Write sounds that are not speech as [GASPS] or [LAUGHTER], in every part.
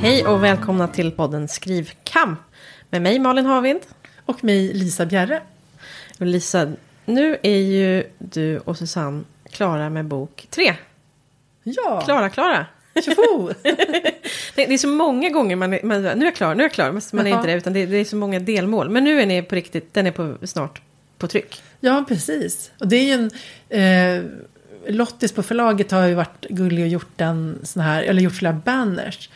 Hej och välkomna till podden Skrivkamp. Med mig Malin Havind. Och mig Lisa Bjerre. Och Lisa, nu är ju du och Susanne klara med bok tre. Ja, Klara, Klara. tjoho! [LAUGHS] Det, det är så många gånger man, är- man nu är jag klar, nu är jag klar. Men man är inte det, utan det, det är så många delmål. Men nu är ni på riktigt, den är på, snart på tryck. ja, precis. Och det är ju en... Eh, Lottis på förlaget har ju varit gullig och gjort en sån här, eller gjort flera banners.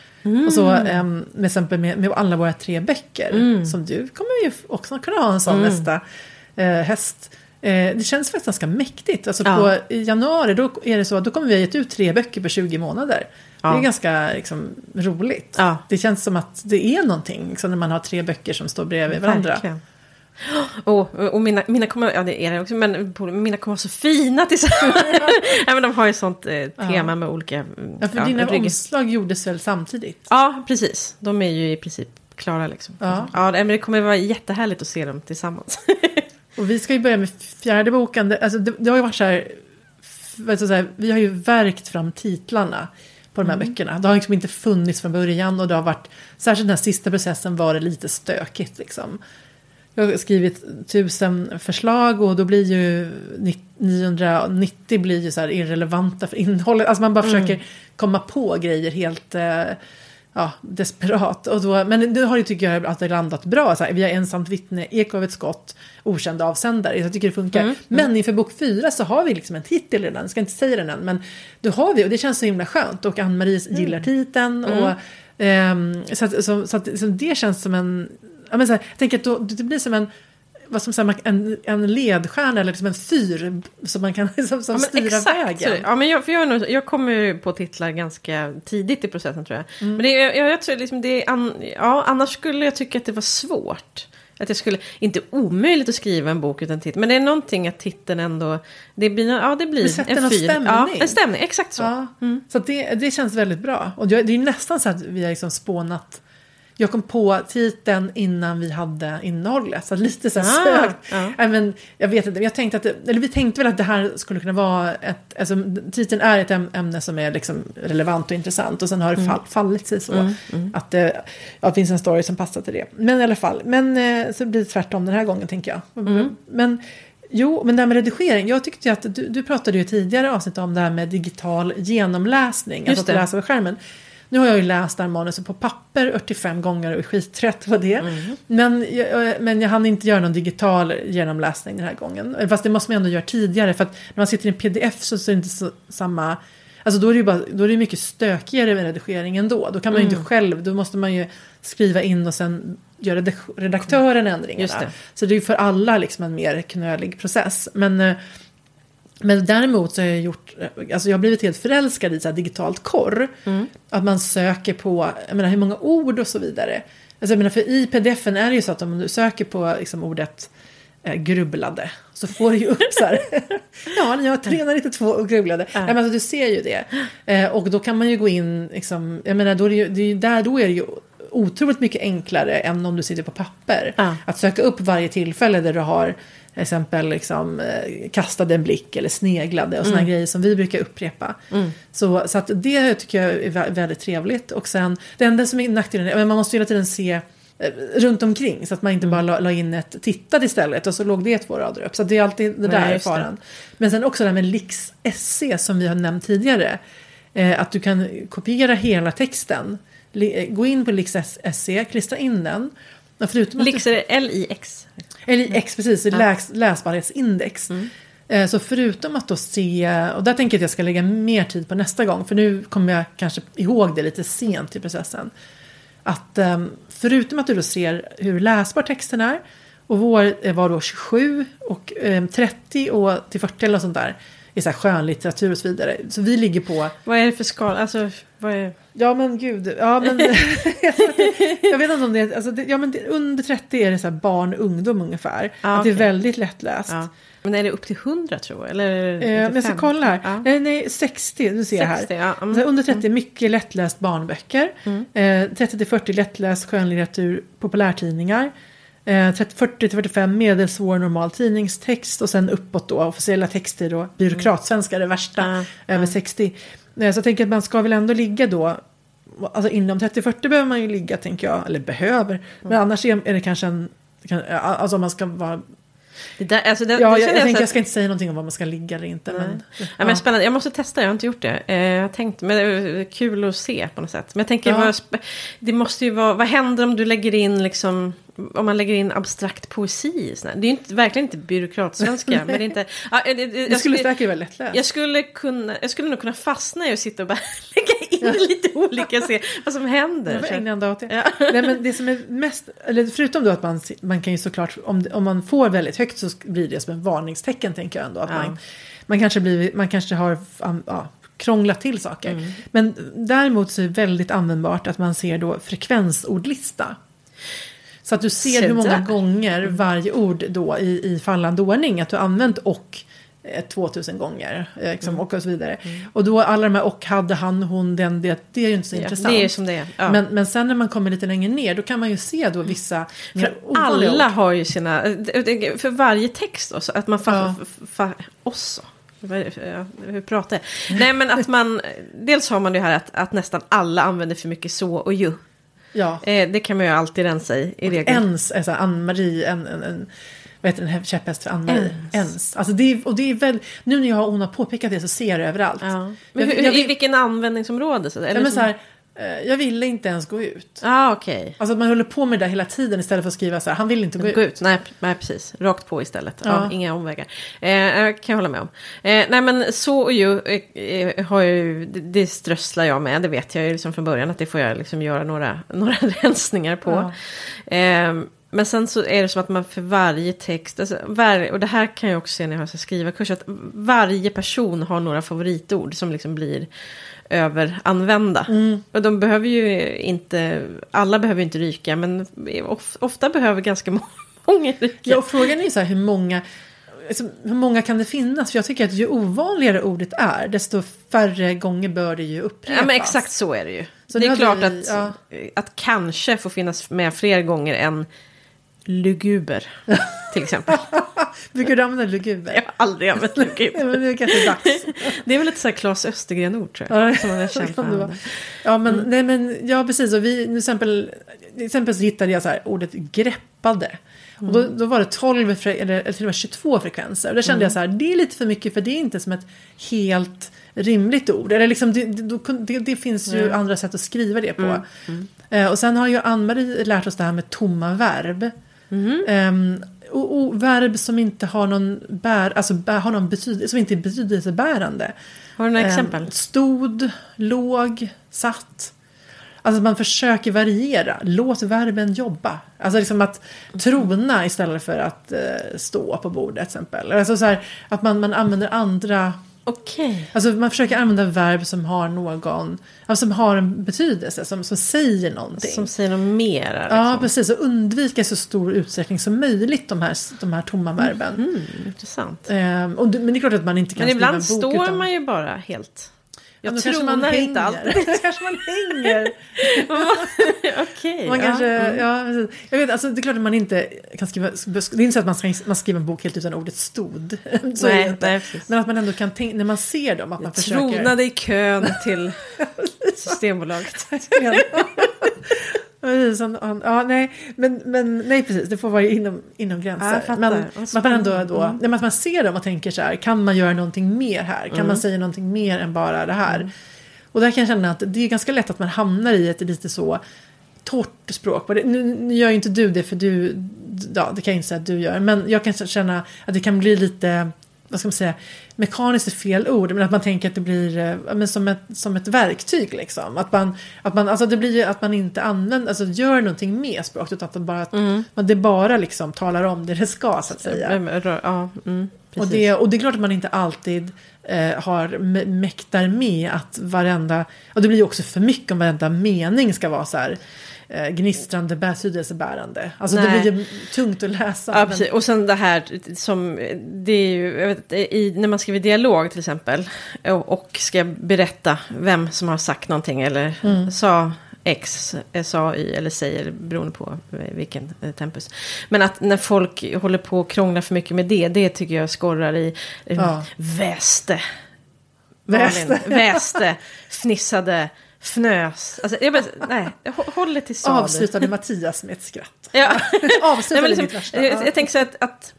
Och så eh, med exempel med, med alla våra tre böcker. Som du kommer ju också kunna ha en sån nästa eh, höst. Eh, det känns faktiskt ganska mäktigt. Alltså Ja. på, i januari då är det så att då kommer vi ha gett ut tre böcker på 20 månader. Ja. Det är ganska liksom, roligt. Ja. Det känns som att det är någonting liksom, när man har tre böcker som står bredvid varandra. Verkligen. [GASPS] Och, och mina, mina kommer, ja det är det också, men mina kommer vara så fina tillsammans. [LAUGHS] ja, men de har ju sånt eh, tema med olika... Ja, för dina rygg- omslag gjordes väl samtidigt? Ja, precis. De är ju i princip klara liksom. Ja. ja men det kommer vara jättehärligt att se dem tillsammans. [LAUGHS] Och vi ska ju börja med fjärde boken. Det- Alltså, det, det har ju varit så här, ska jag säga, vi har ju verkt fram titlarna på de här Mm. böckerna. Det har liksom inte funnits från början och det har varit, särskilt den här sista processen var det lite stökigt liksom. Jag har skrivit tusen förslag och då blir ju ni- 990 blir ju så här irrelevanta för innehållet. Alltså man bara Mm. försöker komma på grejer helt eh, ja, desperat. Och då, men det har ju tycker jag att det landat bra. Så här, vi har ensamt vittne, Eko av ett skott, okända avsändare. Jag tycker det funkar. Mm, Men inför bok fyra så har vi liksom en titel redan. Jag ska inte säga den än. Men då har vi och det känns så himla skönt. Och Ann-Marie gillar Mm. titeln. Och, ehm, så att, så, så att så det känns som en... Ja, men så här, jag tänker att då, det blir som en vad som säger, en, en ledstjärna eller liksom en fyr som man kan [LAUGHS] som, som Ja, styra vägen. Ja, men jag, för jag, nog- jag kommer ju på titlar ganska tidigt i processen tror jag. Mm. Men det, jag, jag tror liksom det är, an, ja, annars skulle jag tycka att det var svårt. Att jag skulle, inte omöjligt att skriva en bok utan titel, men det är någonting att titeln ändå, det blir, ja det blir en fyr. stämning. Ja, en stämning, exakt så. Ja, Så att det, det känns väldigt bra. Och det, det är nästan så att vi har liksom spånat. Jag kom på titeln innan vi hade innehållet. Så lite så här Ah, ja. Men jag vet inte, jag tänkte att det, eller vi tänkte väl att det här skulle kunna vara ett, alltså titeln är ett äm- ämne som är liksom relevant och intressant. Och sen har det fall, fallit sig så. Att det, ja, det finns en story som passar till det. Men i alla fall, men eh, så blir det tvärtom den här gången tänker jag. Men Jo, men det här med redigering. Jag tyckte att du, du pratade ju tidigare avsnitt om det här med digital genomläsning. Just alltså att det. läsa över skärmen. Nu har jag ju läst det här manuset på papper 45 gånger och är skittrött på det. Mm. Men, jag, men jag hann inte göra någon digital genomläsning den här gången. Fast det måste man ändå göra tidigare. För att när man sitter i en pdf så, är det inte så, samma... Alltså då är det ju bara, då är det mycket stökigare med redigering ändå. Då kan man ju Mm. inte själv, då måste man ju skriva in och sen gör redak- redaktören ändringarna. Just det. Så det är ju för alla liksom en mer knölig process. Men, eh, men däremot så har jag gjort, alltså jag har blivit helt förälskad i så här digitalt korr. Mm. Att man söker på, jag menar hur många ord och så vidare. Alltså jag menar för i pdfen är det ju så att om du söker på liksom ordet eh, grubblade så får du ju upp så här. [LAUGHS] ja, jag har 392 och grubblade. Ja. men alltså, du ser ju det. Eh, och då kan man ju gå in, liksom, jag menar då är det ju, det är ju där då är det ju otroligt mycket enklare än om du sitter på papper. Ja. Att söka upp varje tillfälle där du har exempel liksom, eh, kastade en blick eller sneglade och såna Mm. grejer som vi brukar upprepa. Så, så att det tycker jag är vä- väldigt trevligt. Och sen, det enda som är nackdelen är men man måste hela tiden se eh, runt omkring så att man inte bara la, la in ett tittade istället och så låg det två rader upp. Så det är alltid det Nej, där det. faran. Men sen också det här med Lix SC som vi har nämnt tidigare. Eh, att du kan kopiera hela texten. Gå in på Lix SC, klistra in den. Och förutom att Lix är det L-I-X. eller X, precis, läs, läsbarhetsindex. Mm. Eh, Så förutom att då se, och där tänker jag att jag ska lägga mer tid på nästa gång, för nu kommer jag kanske ihåg det lite sent i processen. Att ehm, förutom att du då ser hur läsbar texten är, och vår eh, var då 27 och ehm, 30 och till 40 eller något sånt där, i så här skönlitteratur och så vidare. Så vi ligger på Vad är det för skala? Alltså, vad är... Ja men gud, ja men [LAUGHS] jag vet inte om det är, alltså det, ja men det, under 30 är det så här barn ungdom ungefär. Ja, att det är väldigt lättläst. Ja. Men är det upp till 100 tror jag? Eller Eh, jag ska 95? kolla här. Ja. Nej, nej, 60, nu ser jag här. 60. Mm. Så under 30 mycket lättläst barnböcker. Eh, 30 till 40 lättläst skönlitteratur, populärtidningar. Eh, 30, 40 till 45 medelsvår normal tidningstext och sen uppåt då officiella texter och byråkratsvenska det värsta Ja, över 60. Eh, så jag tänker att man ska väl ändå ligga då alltså inom 30-40 behöver man ju ligga tänker jag, eller behöver. Men annars är, det kanske en, alltså om man ska vara Det där, alltså det, Ja, jag, jag, så tänker, att- jag ska inte säga någonting om var man ska ligga eller inte. Men, Ja, men spännande. Jag måste testa, jag har inte gjort det. Eh, jag har tänkt, men det är kul att se på något sätt. Men jag tänker, Ja. vad, det måste ju vara, vad händer om du lägger in liksom, om man lägger in abstrakt poesi? i sån här? Det är ju inte, verkligen inte byråkratsvenska, men det är inte... [LAUGHS] Ja, det, det, det jag, skulle skulle, säkert vara lättläst. jag, skulle kunna, jag skulle nog kunna fastna i att sitta och bara [LAUGHS] lägga in lite olika, se vad som händer. Det. Ja. Nej, men som är mest, eller förutom då att man, man kan ju såklart, om, om man får väldigt högt så blir det som en varningstecken tänker jag ändå. Att Ja. man, man, kanske blir, man kanske har ja, krånglat till saker. Mm. Men däremot så är det väldigt användbart att man ser då frekvensordlista. Så att du ser Se hur många gånger varje ord då i, i fallande ordning att du använt och eh, 2000 gånger eh, liksom, och, och så vidare. Och då alla de här och hade han, hon, den, det, det är ju inte så Ja, intressant. det är som det är. Ja. Men, men sen när man kommer lite längre ner då kan man ju se då vissa mer För alla har ju sina, för varje text då, så att man fa, Ja. fa, också. Hur pratar jag? Nej men att man, dels har man det här att, att nästan alla använder för mycket så och ju. Ja. Eh, det kan man ju alltid rensa i, i regel. Ens, alltså Ann-Marie, en, en, en, vad heter den käpphäst för Ann-Marie? Ens. Ens. Alltså det är, och det är väl, nu när jag, hon har påpekat det så ser jag det överallt. Ja. Men Jag, hur, jag, i vill, vilken användningsområde? Så, ja, eller men som- så här, jag ville inte ens gå ut. Ja, okej. Alltså att man håller på med det där hela tiden istället för att skriva så här, han vill inte gå ut. Gå ut, nej, nej precis. Rakt på istället. Ja. Ja. inga omvägar. Eh, jag kan jag hålla med om. Eh, nej men så och ju eh, eh, har ju, det, det strösslar jag med. Det vet jag ju liksom från början att det får jag liksom göra några, [LAUGHS] några rensningar på. Eh, men sen så är det som att man för varje text, alltså var, och det här kan jag också se när jag har skrivarkurs, att varje person har några favoritord som liksom blir överanvända. Och de behöver ju inte, alla behöver ju inte ryka, men of, ofta behöver ganska [LAUGHS] må- många ryka. Ja, och frågan är ju så här hur många, alltså, hur många kan det finnas? För jag tycker att ju ovanligare ordet är, desto färre gånger bör det ju upprepas. Ja men exakt så är det ju. Så det är klart vi- att, ja. att kanske får finnas med fler gånger än luguber. Till exempel. [LAUGHS] Brukar du använda luguber? Jag har aldrig använt luguber. [LAUGHS] Men det kanske är dags. [LAUGHS] Det är väl lite så här Claes Östergren-ord tror jag. Ja, som man är känd för. Ja, men, Mm. nej, men ja, precis. Och vi, till, exempel, till exempel så hittade jag så här, ordet greppade. Och då, Mm. då var det 12 fre- eller, eller till och med 22 frekvenser. Och då kände jag så här, det är lite för mycket för det är inte som ett helt rimligt ord. Eller liksom, det, det, det, finns ju andra sätt att skriva det på. Mm. Eh, och sen har ju Ann-Marie lärt oss det här med tomma verb. Mm. Ehm, och, och verb som inte har någon, bär, alltså bär, har någon betydelse, som inte är betydelsebärande. Har du några Ehm, exempel? Stod, låg, satt. Alltså man försöker variera. Låt verben jobba. Alltså liksom att trona istället för att eh, stå på bordet till exempel. Alltså så här, att man, man använder andra... Okej. Alltså man försöker använda verb som har någon... Alltså som har en betydelse, som, som säger någonting. Som säger något mer. Liksom. Ja, precis. Och undvika i så stor utsträckning som möjligt de här, de här tomma verben. Mm, intressant. Ehm, och, men det är klart att man inte kan Men skriva ibland en bok står utan... man ju bara helt... Ja, Jag [LAUGHS] då kanske man tronar inte hänger. alltid. [LAUGHS] Kanske man hänger. [LAUGHS] Okej. Man ja. Mm. ja, jag vet, alltså, det är klart att man inte kan skriva, det är inte så att man, ska, man skriver en bok helt utan ordet stod. Så Nej, inte. nej, precis. Men att man ändå kan tänka, när man ser dem, att man Jag försöker. tronade i kön till Systembolaget. Precis, han- han- Ja, nej, men, men nej, precis, det får vara inom, inom Ja, gränser. fattar. men man ändå då, Mm. nej, att man ser dem och tänker så här, kan man göra någonting mer här? Kan Mm. man säga någonting mer än bara det här? Och där kan jag känna att det är ganska lätt att man hamnar i ett lite så torrt språk. Nu, nu gör ju inte du det för du, ja det kan jag inte säga att du gör. Men jag kan känna att det kan bli lite, vad ska man säga, mekaniskt är fel ord. Men att man tänker att det blir eh, men som, ett, som ett verktyg liksom. Att man, att man, alltså det blir att man inte använder, alltså gör någonting med språket. Utan att det bara, att det bara liksom talar om det det ska så att säga. Ja, mm, Och det, och det är klart att man inte alltid eh, har mä- mäktar med att varenda, och det blir ju också för mycket om varenda mening ska vara så här eh, gnistrande, betydelsebärande. Alltså Nej. det blir ju tungt att läsa. Ja, men-. Och sen det här som, det är ju, vet, i, när man skriver dialog till exempel. Och, och ska berätta vem som har sagt någonting eller Mm. sa X, eh, sa Y eller säger beroende på eh, vilken eh, tempus. Men att när folk håller på och krånglar för mycket med det, det tycker jag skorrar i Ja. väste. Väste. Väste, [LAUGHS] fnissade, fnös. Alltså, jag bara, nej, hå- håll det till Saab. Avslutade Mattias med ett skratt. [LAUGHS] Ja. [LAUGHS] Avslutade Nej, liksom, värsta. jag, jag tänker så att, att,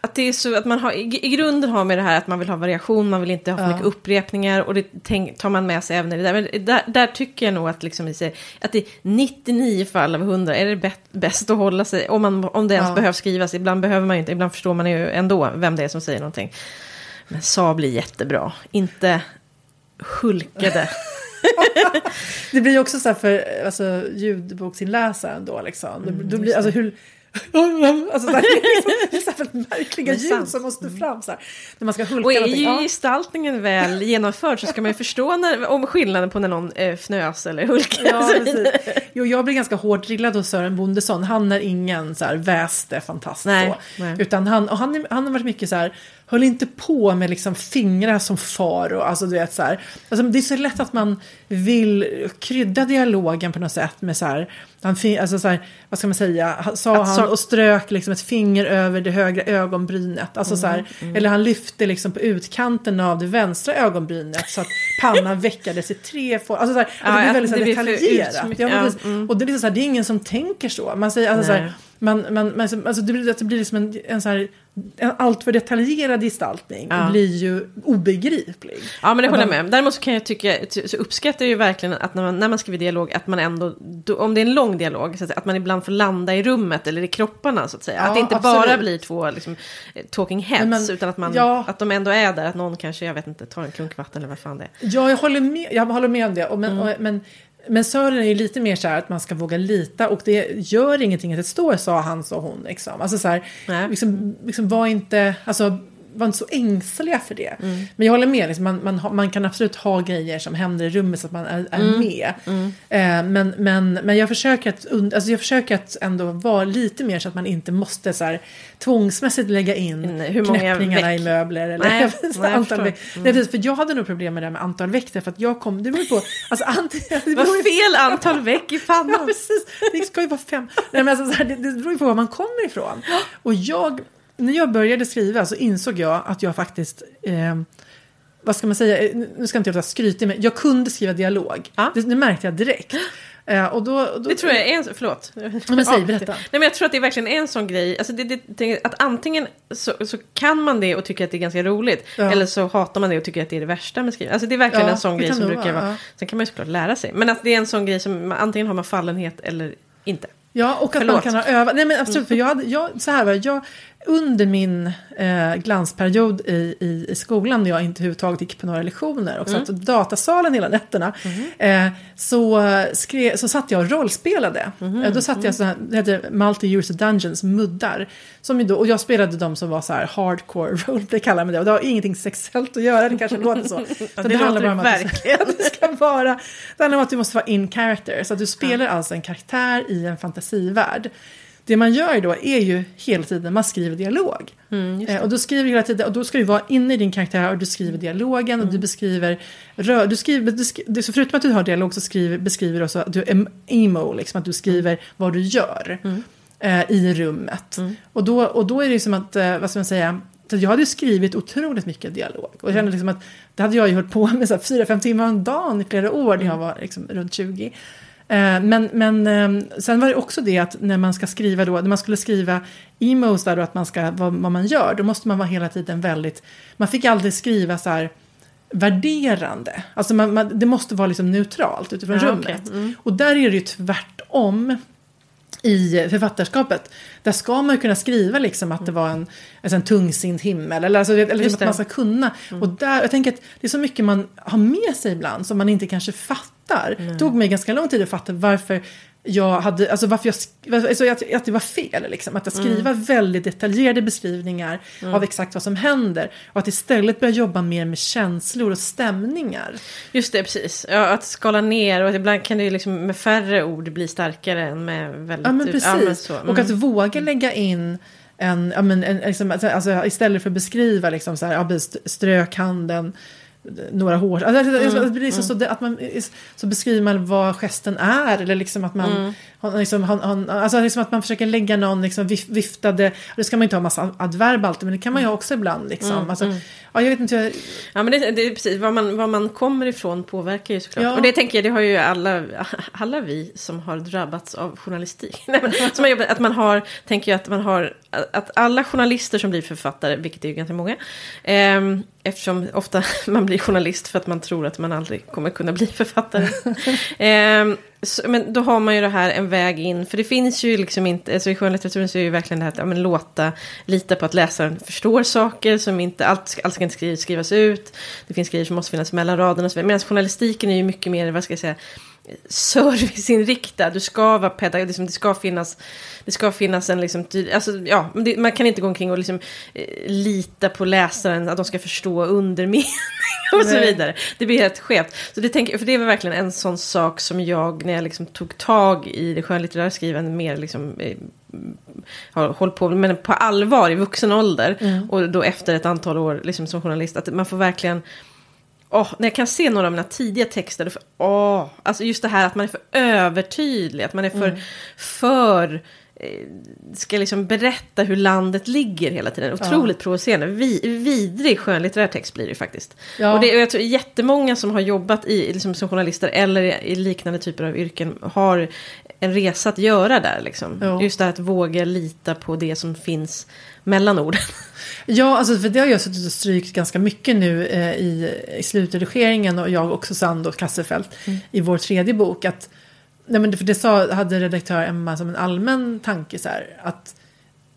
att det är så att man har, i, i grunden har med det här att man vill ha variation, man vill inte ha för Ja. mycket upprepningar och det tänk, tar man med sig även i det där. Men där, där tycker jag nog att, liksom, att i 99 fall av 100 är det bäst, bäst att hålla sig, om, man, om det ens Ja. behövs skrivas, ibland behöver man ju inte, ibland förstår man ju ändå vem det är som säger någonting. Men sa blir jättebra, inte hulkade. [LAUGHS] Det blir ju också så här för alltså, ljudboksinläsaren då liksom. Då, då blir, alltså hur... [LAUGHS] Alltså, så här, [LAUGHS] liksom, så här märkliga ljud som måste fram så här. När man ska hulka Och är ju Ja. gestaltningen väl genomförd så ska man ju förstå när, om skillnaden på när någon eh, fnös eller hulkar. Ja. Jo, jag blir ganska hårt drillad hos Sören Bondesson. Han är ingen så här väste fantast. Nej, nej. Utan han, och han, han har varit mycket så här, höll inte på med liksom fingrar som far och alltså du vet så här. Alltså, det är så lätt att man vill krydda dialogen på något sätt med så här, han, alltså så här vad ska man säga, sa Att han så- och strök liksom ett finger över det högra ögonbrynet. Alltså så här, Mm, Eller han lyfte liksom på utkanten av det vänstra ögonbrynet så att pannan veckades i tre får. Alltså så här, Ja, det blir väldigt så här, det blir för detaljerat. utsmyck- Ja, men ja, precis. mm. Och det är, liksom så här, det är ingen som tänker så. Man säger alltså, så Nej. här, man, man, man, alltså, det blir, det blir liksom en, en, så här, en alltför detaljerad gestaltning Ja. blir ju obegriplig. Ja, men det håller jag med. Däremot så kan jag tycka, så uppskattar jag ju verkligen att när man, när man skriver dialog, att man ändå, då, om det är en lång dialog, så att, att man ibland får landa i rummet eller i kropparna så att säga. Ja, att det inte absolut. bara blir två liksom, eh, talking heads, men- utan att, man, ja. att de ändå är där, att någon kanske, jag vet inte, tar en klunk vatten eller vad fan det är. Ja, jag håller med, jag håller med om det. Och men, Mm. och, men, men Sören är ju lite mer så här att man ska våga lita och det gör ingenting att det står sa han, sa hon. Liksom. Alltså så här, liksom, liksom var inte, alltså var inte så ängsliga för det. Mm. Men jag håller med, liksom, man, man, man kan absolut ha grejer som händer i rummet så att man är, är Mm. med. Eh, men, men, men jag försöker, att, alltså jag försöker att ändå vara lite mer så att man inte måste så här, tvångsmässigt lägga in In- hur knäppningarna i möbler. Eller Nej, [LAUGHS] så nej, antal veck. Nej, precis, för jag hade nog problem med det här med antal veck därför att jag kom, det beror ju på, alltså [LAUGHS] antingen, det var fel antal veck i [LAUGHS] Ja, pannan. precis. Det ska ju vara fem. Nej, men alltså, så här, det, det beror ju på var man kommer ifrån. Och jag, när jag började skriva så insåg jag att jag faktiskt, eh, vad ska man säga, Eh, nu ska jag inte jag vara skrytig, men jag kunde skriva dialog. Ja. Det, det märkte jag direkt. [GASPS] Eh, och då, och då, Det tror jag är en, förlåt. men säg, berätta. Nej men jag tror att det verkligen är en sån grej, alltså det, det, att antingen så, så kan man det och tycker att det är ganska roligt, Ja. eller så hatar man det och tycker att det är det värsta med skrivning. Alltså det är verkligen Ja, en sån grej som brukar vara, ja. sen kan man ju såklart lära sig, men att det är en sån grej som man- antingen har man fallenhet eller inte. Ja, och att man Förlåt. kan ha övat. Nej, men absolut. För jag hade, jag, så här var jag, under min eh, glansperiod i, i, i skolan, när jag inte överhuvudtaget gick på några lektioner och satt i datasalen hela nätterna, eh, så, skrev, så satt jag och rollspelade. Eh, då satt jag så här, det heter Multi-User Dungeons, muddar. Som då, och jag spelade de som var så här hardcore [LAUGHS] roleplay, kallar man det. Och det har ingenting sexuellt att göra, det kanske låter så. [LAUGHS] Så det handlar låter bara om att det- verkligen. [LAUGHS] det ska vara, det handlar om att du måste vara in character. Så att du spelar alltså en karaktär i en fantasivärld. Det man gör då är ju hela tiden, man skriver dialog. eh, och då skriver hela tiden, och då ska du vara inne i din karaktär och du skriver dialogen och du beskriver, rö, du skriver, du skri, det- så förutom att du har dialog så skriver, beskriver du också att du är emo, liksom, att du skriver vad du gör eh, i rummet. Och, då, och då är det som att, eh, vad ska man säga, så jag hade skrivit otroligt mycket dialog. Och jag kände liksom att det hade jag ju hållit på med fyra, fem timmar om dagen i flera år när jag var liksom runt 20. Eh, Men, men eh, sen var det också det att när man ska skriva då, när man skulle skriva emos där då att man ska, vad, vad man gör, då måste man vara hela tiden väldigt, man fick aldrig skriva så här värderande. Alltså man, man, det måste vara liksom neutralt utifrån Ja, rummet. okej. Och där är det ju tvärtom i författarskapet. Där ska man ju kunna skriva liksom att det var en, alltså en tungsint himmel. Eller, alltså, eller Just att man ska kunna. Och där, jag tänker att det är så mycket man har med sig ibland som man inte kanske fattar. Det tog mig ganska lång tid att fatta varför jag hade, alltså varför jag, alltså att, att det var fel. Liksom. Att jag skriva väldigt detaljerade beskrivningar av exakt vad som händer. Och att istället börja jobba mer med känslor och stämningar. Just det, precis. Ja, att skala ner och ibland kan det liksom med färre ord bli starkare än med väldigt... Ja men precis. men så. Mm. Och att våga lägga in en, ja, men, en liksom, alltså, istället för att beskriva liksom så här, ja, st- strök handen några hår. Alltså, mm, det liksom mm. så, att man, så beskriver man vad gesten är. Eller liksom att man, mm. liksom, han, han, alltså liksom att man försöker lägga någon liksom viftade, det ska man inte ha massa adverb alltid, men det kan man ju också ibland. Liksom. Mm, alltså, mm. Ja, jag vet inte. Jag... Ja, men det, det, är precis, var man, var man kommer ifrån påverkar ju såklart. Ja. Och det tänker jag, det har ju alla, [LAUGHS] alla vi som har drabbats av journalistik. [LAUGHS] som har jobbat, att man har, tänker jag att man har, att alla journalister som blir författare, vilket är ju ganska många, eh, eftersom ofta [LAUGHS] man blir journalist för att man tror att man aldrig kommer kunna bli författare. eh, så, men då har man ju det här en väg in, för det finns ju liksom inte, alltså i skönlitteraturen så är det ju verkligen det här att ja, men låta, lita på att läsaren förstår saker som inte, allt, allt ska inte skrivas ut, det finns grejer som måste finnas mellan raderna. Medan journalistiken är ju mycket mer, vad ska jag säga, serviceinriktad. Du ska vara pedagog, liksom, det ska finnas, det ska finnas en liksom, alltså, ja, det, man kan inte gå omkring och liksom, eh, lita på läsaren, att de ska förstå undermening och Nej. så vidare. Det blir helt skevt. Så det, tänker, för det var verkligen en sån sak som jag, när jag liksom tog tag i det skönlitterära skrivandet mer, liksom, eh, har hållit på men på allvar i vuxen ålder. Mm. Och då efter ett antal år liksom, som journalist, att man får verkligen Oh, när jag kan se några av mina tidiga texter, för, oh, alltså just det här att man är för övertydlig, att man är för, mm. för eh, ska liksom berätta hur landet ligger hela tiden. Otroligt ja. provocerande. Vi, vidrig skönlitterär text blir det faktiskt. Ja. Och, det, och jag tror jättemånga som har jobbat i, liksom, som journalister eller i liknande typer av yrken har en resa att göra där. Liksom. Ja. Just det här att våga lita på det som finns mellan orden. [LAUGHS] Ja, alltså för det har jag suttit och strykt ganska mycket nu eh, i, i slutredigeringen och jag och Susanne och Kasselfelt mm. i vår tredje bok. Att, nej men för det sa, hade redaktör Emma som en allmän tanke så här, att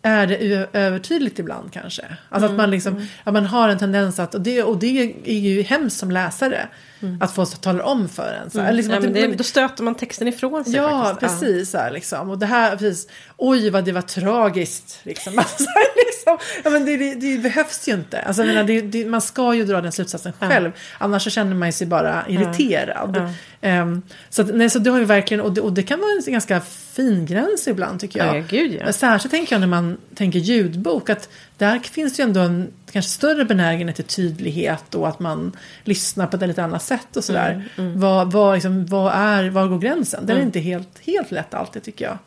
är det övertydligt ibland kanske? Alltså mm, att man liksom, mm. att man har en tendens att, och det, och det är ju hemskt som läsare, mm. att få tala om för en. Så mm. liksom ja, det, då stöter man texten ifrån sig Ja, faktiskt. precis. Så liksom. Och det här, precis, oj vad det var tragiskt. Liksom. [LAUGHS] Alltså, liksom. Ja, men det, det, det, behövs ju inte. Alltså, menar, det, man ska ju dra den slutsatsen själv. Ja. Annars så känner man sig bara irriterad. Um, så, nej, så det har ju verkligen, och det, och det kan vara en ganska fin gräns ibland tycker jag. Ja, gud, ja. Särskilt tänker jag när man tänker ljudbok. Att där finns det ju ändå en kanske större benägenhet till tydlighet och att man lyssnar på ett lite annat sätt och sådär. Mm, mm. Vad, vad, liksom, vad är, var går gränsen? Det är mm. inte helt, helt lätt alltid tycker jag.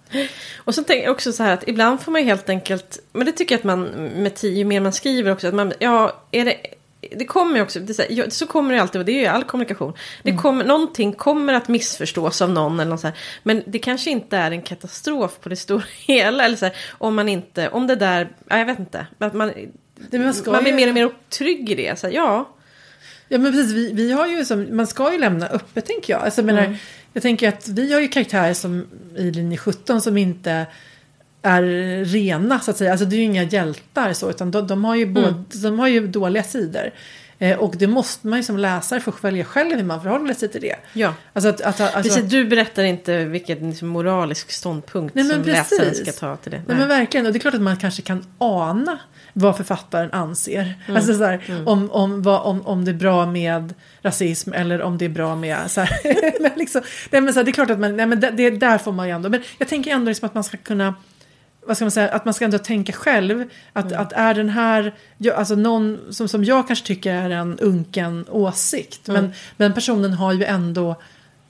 Och så tänker jag också så här att ibland får man helt enkelt, men det tycker jag att man med tio, ju mer man skriver också, att man, ja, är det det kommer ju också, det så, här, så kommer det alltid, och det är ju all kommunikation. Det mm. kommer, någonting kommer att missförstås av någon eller något så här, Men det kanske inte är en katastrof på det stora [LAUGHS] hela. Eller så här, om man inte, om det där, ja, jag vet inte. Att man, det, man, man blir mer och mer trygg i det. Så här, ja. Ja men precis, vi, vi har ju som, man ska ju lämna öppet tänker jag. Alltså, jag, menar, mm. jag tänker att vi har ju karaktärer som i linje 17 som inte är rena så att säga. Alltså det är ju inga hjältar så utan de, de har, ju både, mm. de har ju dåliga sidor. Eh, och det måste man ju som läsare få välja själv hur man förhåller sig till det. Ja. Alltså att, att, alltså, precis, du berättar inte vilken liksom, moralisk ståndpunkt nej, som precis. läsaren ska ta till det. Nej. nej. men verkligen, och det är klart att man kanske kan ana vad författaren anser. Mm. Alltså så här, mm. om, om, vad, om, om det är bra med rasism eller om det är bra med så här, [LAUGHS] men liksom, nej, men så här, det är klart att man, nej, men det, det, där får man ju ändå, men jag tänker ändå liksom att man ska kunna vad ska man säga, att man ska ändå tänka själv. Att, mm. att är den här, alltså någon som, som jag kanske tycker är en unken åsikt. Mm. Men, men personen har ju ändå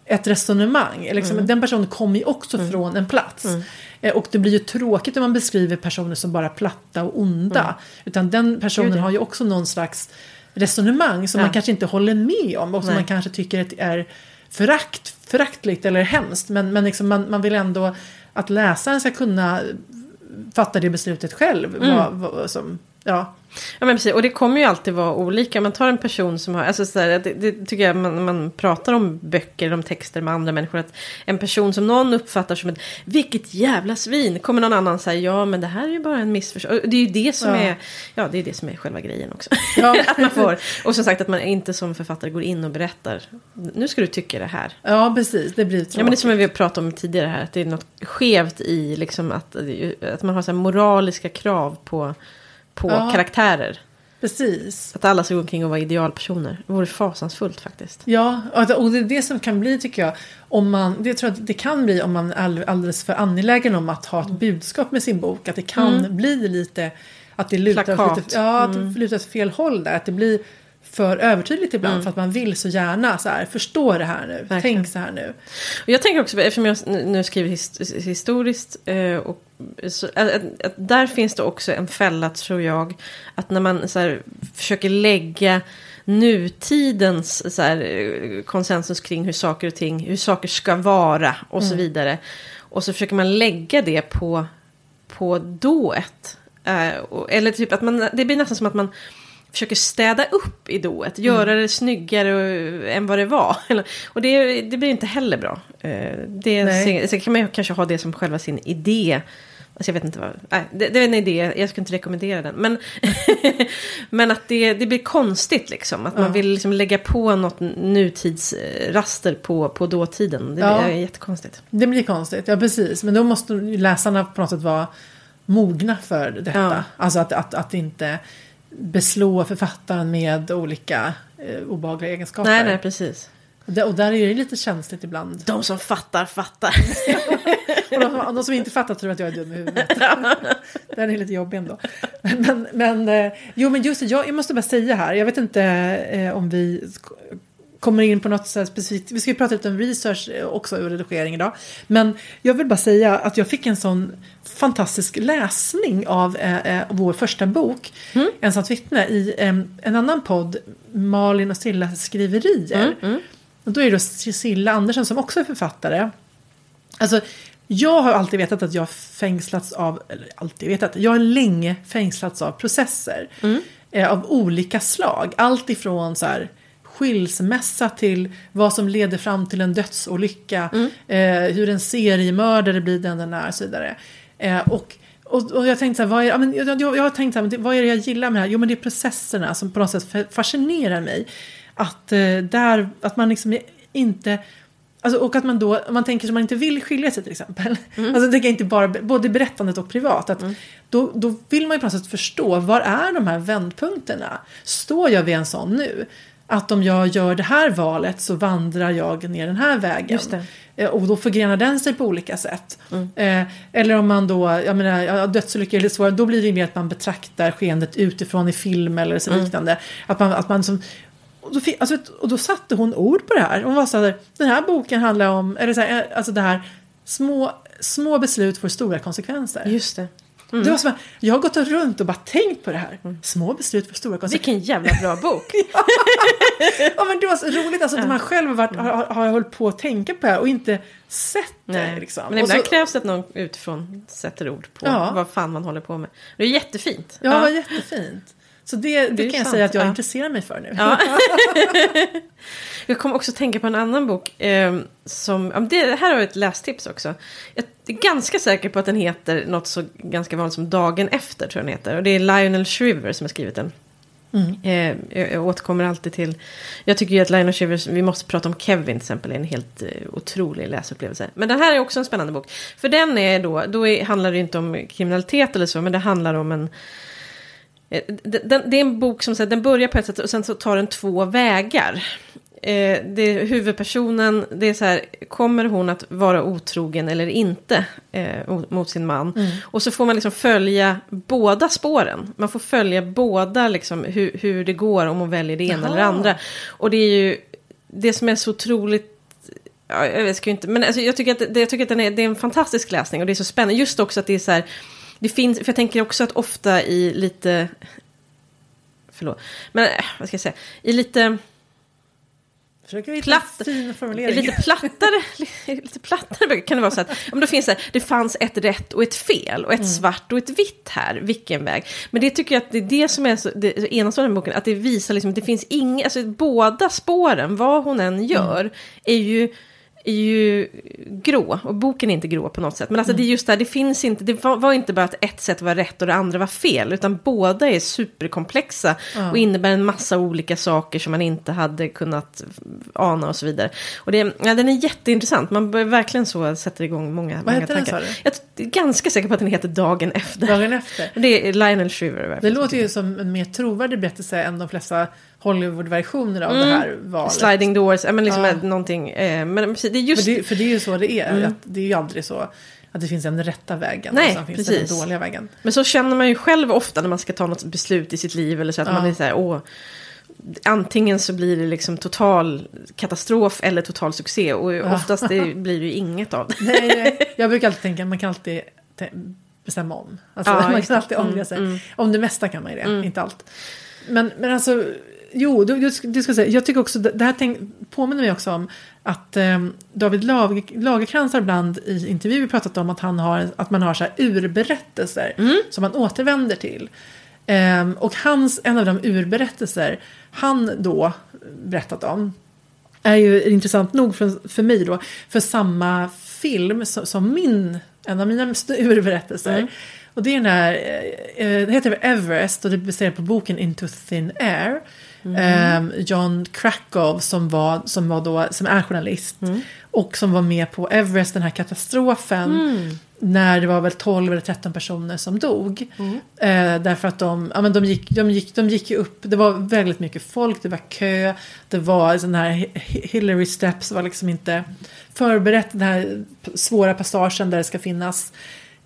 ett resonemang. Liksom, mm. Den personen kommer ju också mm. från en plats. Mm. Eh, och det blir ju tråkigt om man beskriver personer som bara platta och onda. Mm. Utan den personen har ju också någon slags resonemang som ja. man kanske inte håller med om. Och som Nej. man kanske tycker är förakt, föraktligt eller hemskt. Men, men liksom man, man vill ändå att läsaren ska kunna fatta det beslutet själv. Mm. Vad, vad, som, ja. Ja men precis, och det kommer ju alltid vara olika. Man tar en person som har, alltså så här, det, det, tycker jag man, man pratar om böcker, om texter med andra människor. Att en person som någon uppfattar som ett, vilket jävla svin, kommer någon annan säga, ja men det här är ju bara en missförstånd. Det är ju det som ja. är, ja det är det som är själva grejen också. Ja. [LAUGHS] att man får, och som sagt att man inte som författare går in och berättar, nu ska du tycka det här. Ja precis, det blir tråkigt. Ja men det är som vi pratat om tidigare här, att det är något skevt i liksom att, att man har så moraliska krav på på ja, karaktärer. Precis. Att alla ska gå omkring och vara idealpersoner. Det vore fasansfullt faktiskt. Ja, och det är det som kan bli tycker jag. Om man, det tror jag att det kan bli om man är alldeles för angelägen om att ha ett budskap med sin bok. Att det kan mm. bli lite att det lutar, lite, ja, att det mm. lutar åt fel håll där. Att det blir för övertydligt ibland för att man vill så gärna så här, förstå det här nu, Verkligen. tänk så här nu. Och jag tänker också, eftersom jag nu skriver his, historiskt, eh, och, så, att, att, att där finns det också en fälla tror jag, att när man så här, försöker lägga nutidens så här, eh, konsensus kring hur saker och ting, hur saker ska vara och så vidare. Och så försöker man lägga det på, på dået. Eh, och, eller typ att man, det blir nästan som att man försöker städa upp i dået, göra det snyggare än vad det var. [LAUGHS] Och det, det blir inte heller bra. Eh, det, Nej. så kan man ju kanske ha det som själva sin idé. Alltså jag vet inte vad, nej, det, det är en idé, jag skulle inte rekommendera den. Men, [LAUGHS] men att det, det blir konstigt liksom, att Ja. man vill liksom lägga på något nutidsraster på, på dåtiden. Det Ja. blir jättekonstigt. Det blir konstigt, ja precis. Men då måste läsarna på något sätt vara mogna för detta. Ja. Alltså att, att, att inte beslå författaren med olika eh, obehagliga egenskaper. Nej, nej, precis. Och där- Och där är det lite känsligt ibland. De som fattar, fattar. [LAUGHS] Och de, som- de som inte fattar tror att jag är dum i huvudet. [LAUGHS] Den är lite jobbig ändå. Men, men, eh, jo, men just det, jag, jag måste bara säga här, jag vet inte eh, om vi kommer in på något så specifikt, vi ska ju prata lite om research eh, också och redigering idag. Men jag vill bara säga att jag fick en sån fantastisk läsning av eh, eh, vår första bok, Ensamt vittne, i eh, en annan podd, Malin och Sillas skriverier. Och då är det Cecilia Andersson som också är författare. Alltså, jag har alltid vetat att jag fängslats av, eller alltid vetat, jag har länge fängslats av processer. Eh, av olika slag. Allt ifrån så här skilsmässa till vad som leder fram till en dödsolycka. Eh, hur en seriemördare blir den den är och så vidare. Eh, och, och, och jag tänkte så här, vad är, ja, men jag, jag, jag har tänkt så här, vad är det jag gillar med det här? Jo men det är processerna som på något sätt fa- fascinerar mig. Att, eh, där, att man liksom inte Alltså, och att man då, om man tänker som man inte vill skilja sig till exempel. Mm. Alltså det är inte bara, både berättandet och privat. Att då, då vill man ju på något sätt förstå, var är de här vändpunkterna? Står jag vid en sån nu? Att om jag gör det här valet så vandrar jag ner den här vägen. Eh, Och då förgrenar den sig på olika sätt. Eh, eller om man då, jag menar, dödsolyckor är lite svårare, då blir det mer att man betraktar skeendet utifrån i film eller så liknande. Att man, att man som, och då, fick, alltså, och då satte hon ord på det här. Hon var så här, den här boken handlar om, eller så här, eh, alltså det här, små, små beslut får stora konsekvenser. Just det. Det var som, att- jag har gått runt och bara tänkt på det här. Små beslut får stora konsekvenser. Vilken jävla bra [LAUGHS] bok. Ja, men det var så roligt alltså, att man själv har, varit, har, har hållit på att tänka på det här och inte sett det. Nej. Liksom. Men ibland så, krävs det att någon utifrån sätter ord på Ja. vad fan man håller på med. Det är jättefint. Ja, det var jättefint. Så det, det, är kan jag sant, säga att jag ja. intresserar mig för nu. Ja. [LAUGHS] Jag kommer också tänka på en annan bok. Eh, som, det här har jag ett lästips också. Jag är ganska säker på att den heter något så ganska vanligt som Dagen efter. tror jag den heter. Och det är Lionel Shriver som har skrivit den. Eh, jag, jag återkommer alltid till... Jag tycker ju att Lionel Shriver, vi måste prata om Kevin till exempel, är en helt eh, otrolig läsupplevelse. Men den här är också en spännande bok. För den är då, då är, handlar det inte om kriminalitet eller så, men det handlar om en... Eh, Den, det är en bok som så här, den börjar på ett sätt och sen så tar den två vägar. Eh, det huvudpersonen, det är så här, kommer hon att vara otrogen eller inte eh, mot- sin man? Och så får man liksom följa båda spåren. Man får följa båda liksom hur, hur det går om hon väljer det ena Jaha. eller det andra. Och det är ju det som är så otroligt Ja, jag ska ju inte, men alltså, jag tycker att, det, jag tycker att den är, det är en fantastisk läsning och det är så spännande. Just också att det är så här, det finns, för jag tänker också att ofta i lite, förlåt, men eh, vad ska jag säga, i lite, Försöker hitta Platt- fin formulering. lite [LAUGHS] plattare, [LAUGHS] lite plattare böcker kan det vara så att, men då finns det, det fanns ett rätt och ett fel och ett svart och ett vitt här, vilken väg. Men det tycker jag att det är det som är så, det så enastående med boken, att det visar liksom att det finns inga, alltså båda spåren, vad hon än gör, är ju är ju grå, och boken är inte grå på något sätt. Men alltså det är just där, det finns inte, det var, var inte bara att ett sätt var rätt och det andra var fel, utan båda är superkomplexa och innebär en massa olika saker som man inte hade kunnat ana och så vidare. Och det, ja, den är jätteintressant, man bör verkligen så sätter igång många, många heter den, tankar. du? Jag är ganska säker på att den heter Dagen efter. Dagen efter. Det är Lionel Shriver. Det låter ju som en mer trovärdig berättelse än de flesta Hollywood-versioner av det här valet. Sliding doors, men liksom Ja. någonting. Eh, men det är just det, för det är ju så det är. Att det är ju aldrig så att det finns en rätta vägen Nej, och sen finns det precis. den dåliga vägen. Men så känner man ju själv ofta när man ska ta något beslut i sitt liv eller så att Ja. man är så här, åh, antingen så blir det liksom total katastrof eller total succé. Och oftast det, blir det ju inget av det. Nej. [LAUGHS] Jag brukar alltid tänka att man kan alltid bestämma om. Alltså, Ja, [LAUGHS] man kan alltid ångra sig. Mm, mm. Om det mesta kan man ju det, inte allt. Men, men alltså, jo, du, du, ska- säga, jag tycker också, det här tänk, påminner mig också om att eh, David Lag, Lagercrantz har ibland i intervjuer pratat om att, han har, att man har så här urberättelser som man återvänder till. Ehm, och hans, en av de urberättelser han då berättat om är ju intressant nog för, för mig då, för samma film som, som min, en av mina urberättelser. Och det är den här, eh, eh, det heter Everest och det är baserat på boken Into Thin Air. Eh, John Krakow som var, som var då, som är journalist. Och som var med på Everest, den här katastrofen. När det var väl 12 eller 13 personer som dog. Eh, därför att de, ja, men de, gick, de, gick, de gick upp, det var väldigt mycket folk, det var kö. Det var sån här Hi- Hi- Hillary Steps var liksom inte förberett. Den här svåra passagen där det ska finnas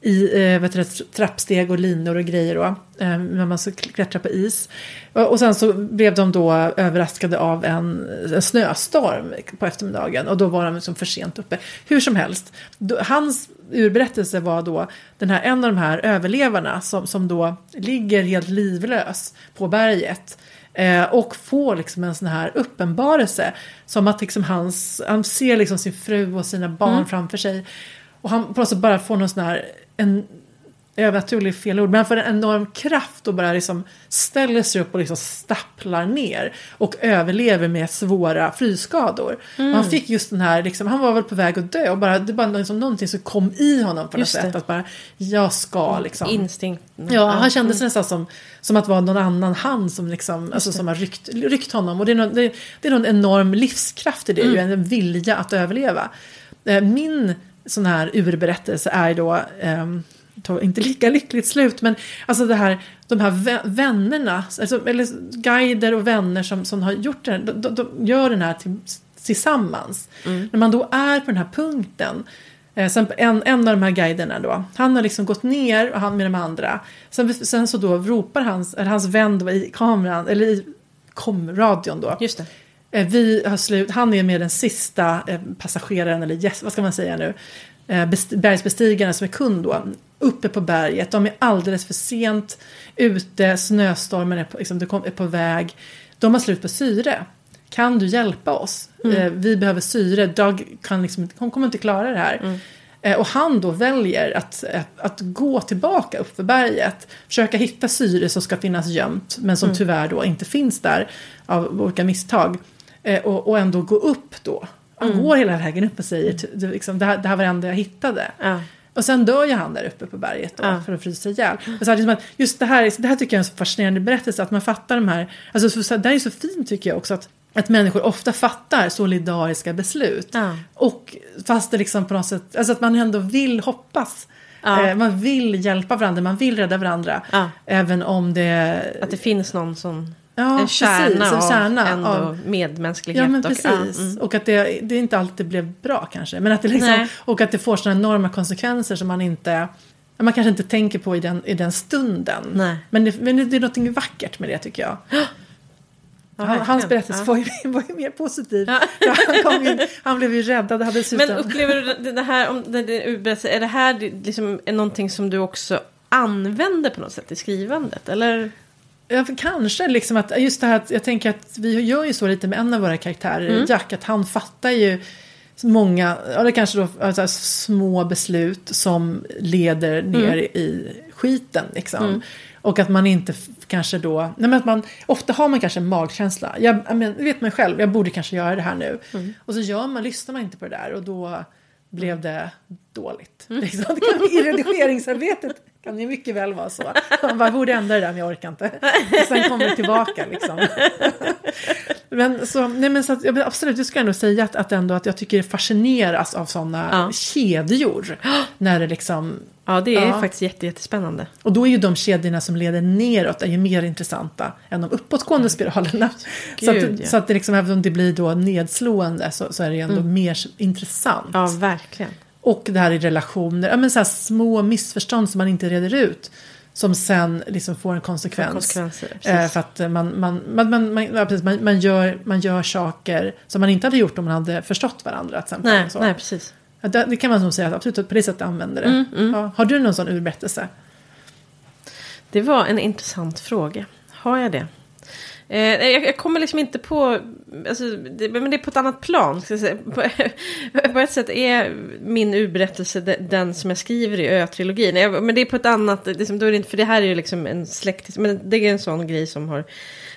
i eh, vet du, trappsteg och linor och grejer då. Eh, när man ska klättra på is. Och, sen så blev de då överraskade av en, en snöstorm på eftermiddagen. Och då var de liksom för sent uppe. Hur som helst. Då, hans urberättelse var då den här, en av de här överlevarna som, som då ligger helt livlös på berget. Eh, och får liksom en sån här uppenbarelse. Som att liksom hans, han ser liksom sin fru och sina barn framför sig. Och han på bara får någon sån här, en övernaturlig fel ord, men han får en enorm kraft och bara liksom ställer sig upp och liksom stapplar ner. Och överlever med svåra frysskador. Och han fick just den här, liksom, han var väl på väg att dö och bara, det var liksom någonting som kom i honom på något sätt. Att bara, jag ska liksom. Instinkt. Ja, han kände sig nästan som, som att det var någon annan hand som, liksom, alltså, som har ryckt, ryckt honom. Och det är, någon, det, det är någon enorm livskraft i det, ju, en vilja att överleva. Eh, Min sån här urberättelse är då, ehm, inte lika lyckligt slut, men alltså det här, de här vä- vännerna, alltså, eller guider och vänner som, som har gjort det här, de, de, de gör den här till, tillsammans. När man då är på den här punkten, Eh, sen en, en av de här guiderna då, han har liksom gått ner och han med de andra. Sen, sen så då ropar hans, eller hans vän då i kameran, eller i komradion då. Just det. Eh, vi har slut, han är med den sista eh, passageraren, eller gäst, vad ska man säga nu? Eh, best, bergsbestigaren som är kund då. Uppe på berget, de är alldeles för sent ute, snöstormen är på, liksom, är på väg. De har slut på syre. Kan du hjälpa oss? Eh, vi behöver syre, Doug kan liksom, hon kommer inte klara det här. Eh, och han då väljer att, att, gå tillbaka upp för berget. Försöka hitta syre som ska finnas gömt. Men som tyvärr då inte finns där. Av olika misstag. Eh, och, och ändå gå upp då. Han går hela vägen upp och säger liksom, det, här, det här var det enda jag hittade. Ja. Och sen dör ju han där uppe på berget då, Ja. för att frysa ihjäl. Och så liksom att just det här, det här tycker jag är en så fascinerande berättelse. Att man fattar de här, alltså så, det här är så fint tycker jag också. Att, att människor ofta fattar solidariska beslut. Ja. Och fast det liksom på något sätt, alltså att man ändå vill hoppas. Ja. Eh, man vill hjälpa varandra, man vill rädda varandra. Även om det... Att det finns någon som Ja, en kärna, precis, en av kärna ändå av- medmänsklighet. Ja men och- precis. mm. Och att det, det inte alltid blev bra kanske. Men att det liksom, Nej. och att det får sådana enorma konsekvenser som man inte man kanske inte tänker på i den, i den stunden. Nej. Men, det, men det är något vackert med det tycker jag. [GASPS] Ja, Han, hans berättelse Ja. var, ju, [LAUGHS] var ju mer positiv. Ja. Han, ju, han blev ju räddad. Hade. Men upplever du det- här, om det, det, är det här liksom är någonting som du också använder på något sätt i skrivandet? Eller? Ja, kanske liksom att just det här att jag tänker att vi gör ju så lite med en av våra karaktärer, Mm. Jack, att han fattar ju många, det kanske då alltså, små beslut som leder ner Mm. i skiten liksom. Och att man inte kanske då, nej men att man, ofta har man kanske en magkänsla. Jag, jag men, vet man själv, jag borde kanske göra det här nu. Mm. Och så gör man, lyssnar man inte på det där och då blev det dåligt. Mm. Liksom. Det kan, I [LAUGHS] redigeringsarbetet kan det mycket väl vara så. Man bara borde ändra det där men jag orkar inte. Och sen kommer det tillbaka liksom. [LAUGHS] Men, så, nej men så att, ja, absolut, jag ska ändå säga att, att, ändå, att jag tycker det fascineras av sådana Ja. kedjor. När det liksom, Ja, det är Ja. faktiskt jätte, jättespännande. och då är ju de kedjorna som leder neråt är ju mer intressanta än de uppåtgående spiralerna. så, Gud, att, ja. så att det liksom, även om det blir då nedslående så, så är det ju ändå mer intressant. Ja, verkligen. Och det här i relationer, ja, men så här små missförstånd som man inte reder ut. som sen liksom får en konsekvens. Eh, för att man, man, man, man, man, ja, precis, man, man, gör, man gör saker som man inte hade gjort om man hade förstått varandra. Till exempel, Nej, så. nej, precis. Det, det kan man nog säga att absolut på det sättet använder det. Mm, Ja, har du någon sån urberättelse? Det var en intressant fråga. Har jag det? Eh, jag, jag kommer liksom inte på... Alltså, det, men det är på ett annat plan. Ska jag säga. [LAUGHS] På, på ett sätt är min urberättelse den som jag skriver i Ö-trilogin. Men det är på ett annat... liksom, då är det inte, för det här är ju liksom en släkt... Men det är en sån grej som har...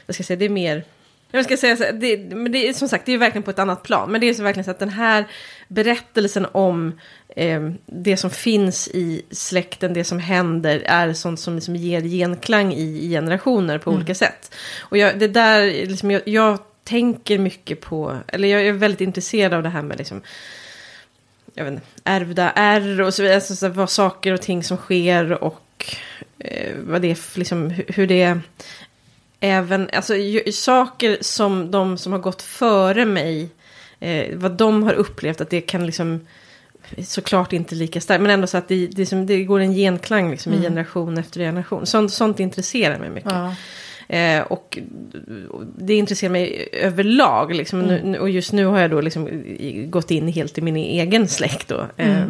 Vad ska jag säga? Det är mer... Jag ska säga så det, men det är som sagt, det är verkligen på ett annat plan. Men det är så verkligen så att den här berättelsen om eh, det som finns i släkten, det som händer, är sånt som liksom ger genklang i, i generationer på olika sätt. Och jag, det där, liksom, jag, jag tänker mycket på, eller jag är väldigt intresserad av det här med liksom, jag vet inte, ärvda ärr och så vidare. Alltså, så vad saker och ting som sker och eh, vad det är, liksom, hur, hur det är. Även, alltså ju, saker som de som har gått före mig, eh, vad de har upplevt, att det kan liksom såklart inte lika starkt, men ändå så att det, det, som, det går en genklang liksom, i generation efter generation. Sånt, sånt intresserar mig mycket. Ja. Eh, och det intresserar mig överlag. Liksom. Nu, och just nu har jag då liksom gått in helt i min egen släkt. Då. Eh,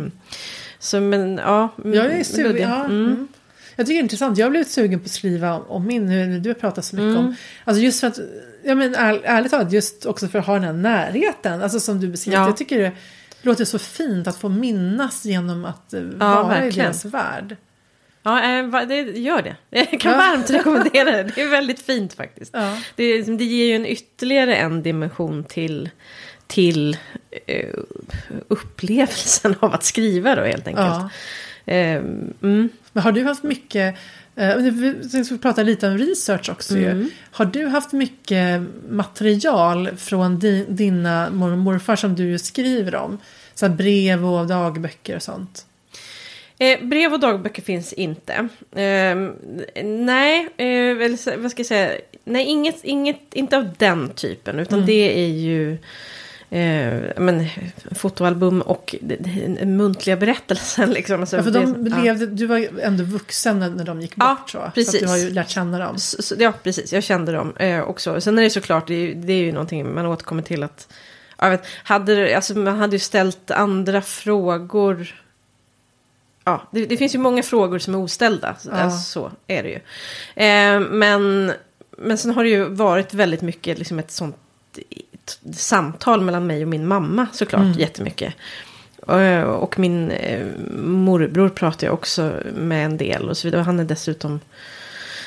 så men ja. Jag är sugen. Ja, Mm. mm. Jag tycker det är intressant. Jag har blivit sugen på att skriva om min, nu du har pratat så mycket Mm. om. Alltså just för att, ja men är, ärligt talat, just också för att ha den här närheten. Alltså som du beskriver. Ja. Jag tycker det låter så fint att få minnas genom att eh, Ja, vara i verkligen. deras värld. Ja, eh, det gör det. [LAUGHS] Jag kan Ja. varmt rekommendera det. Det är väldigt fint faktiskt. Ja. Det, det ger ju en ytterligare en dimension till, till eh, upplevelsen av att skriva då helt enkelt. Ja. Eh, mm. Men har du haft mycket, eh, vi ska prata lite om research också ju. Mm. Har du haft mycket material från di, dina mormor och morfar som du skriver om? Så brev och dagböcker och sånt. Eh, brev och dagböcker finns inte. Eh, nej, eh, vad ska jag säga? Nej, inget, inget, inte av den typen. Utan Mm. det är ju eh, men, fotoalbum och muntliga berättelsen. [LAUGHS] Liksom. Alltså, Ja, för det- de ja. levde, du var ändå vuxen när, när de gick Ja, bort. Så, så att precis. du har ju lärt känna dem. Så, så, ja, precis. Jag kände dem eh, också. Sen är det såklart, det är, det är ju någonting man återkommer till att... ja, Jag vet, hade, det- alltså, man hade ju ställt andra frågor. Ja, det, det finns ju många frågor som är oställda. Ja. Alltså, så är det ju. Eh, men, men sen har det ju varit väldigt mycket liksom ett sånt samtal mellan mig och min mamma såklart Mm. jättemycket. Och, och min eh, morbror pratar jag också med en del och så vidare. Han är dessutom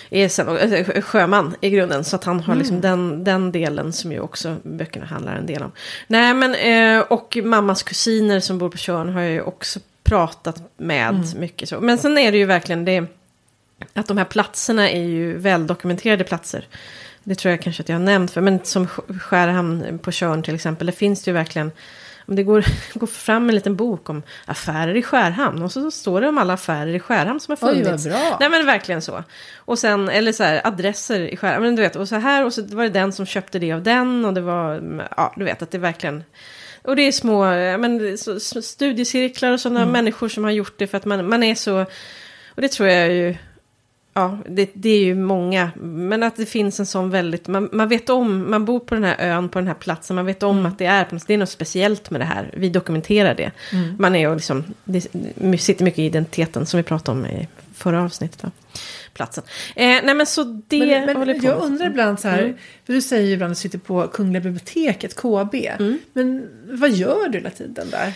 är sen, alltså, sjöman i grunden. Så att han har liksom den, den delen som ju också böckerna handlar en del om. Nej men, eh, och mammas kusiner som bor på Tjörn har jag ju också pratat med mycket så. Men sen är det ju verkligen det att de här platserna är ju väldokumenterade platser. Det tror jag kanske att jag har nämnt för. Men som Sk- Skärhamn på Tjörn till exempel. Det finns det ju verkligen. Om det går, [LAUGHS] går fram en liten bok om affärer i Skärhamn. Och så står det om alla affärer i Skärhamn som har Oj, funnits. vad bra. Nej men verkligen så. Och sen, eller så här, adresser i Skärhamn. Men du vet, och så här. Och så var det den som köpte det av den. Och det var, ja du vet att det verkligen. Och det är små, men, studiecirklar och sådana människor som har gjort det för att man, man är så... Och det tror jag ju... Ja, det, det är ju många. Men att det finns en sån väldigt... Man, man vet om, man bor på den här ön, på den här platsen. Man vet om att det är, det är något speciellt med det här. Vi dokumenterar det. Man är ju liksom... Det sitter mycket i identiteten som vi pratade om i förra avsnittet. Va? Platsen. Eh, nej men så det Men, håller men på jag med. undrar ibland så här, Mm. för du säger ju ibland att du sitter på Kungliga biblioteket, KB. Mm. Men vad gör du hela tiden där?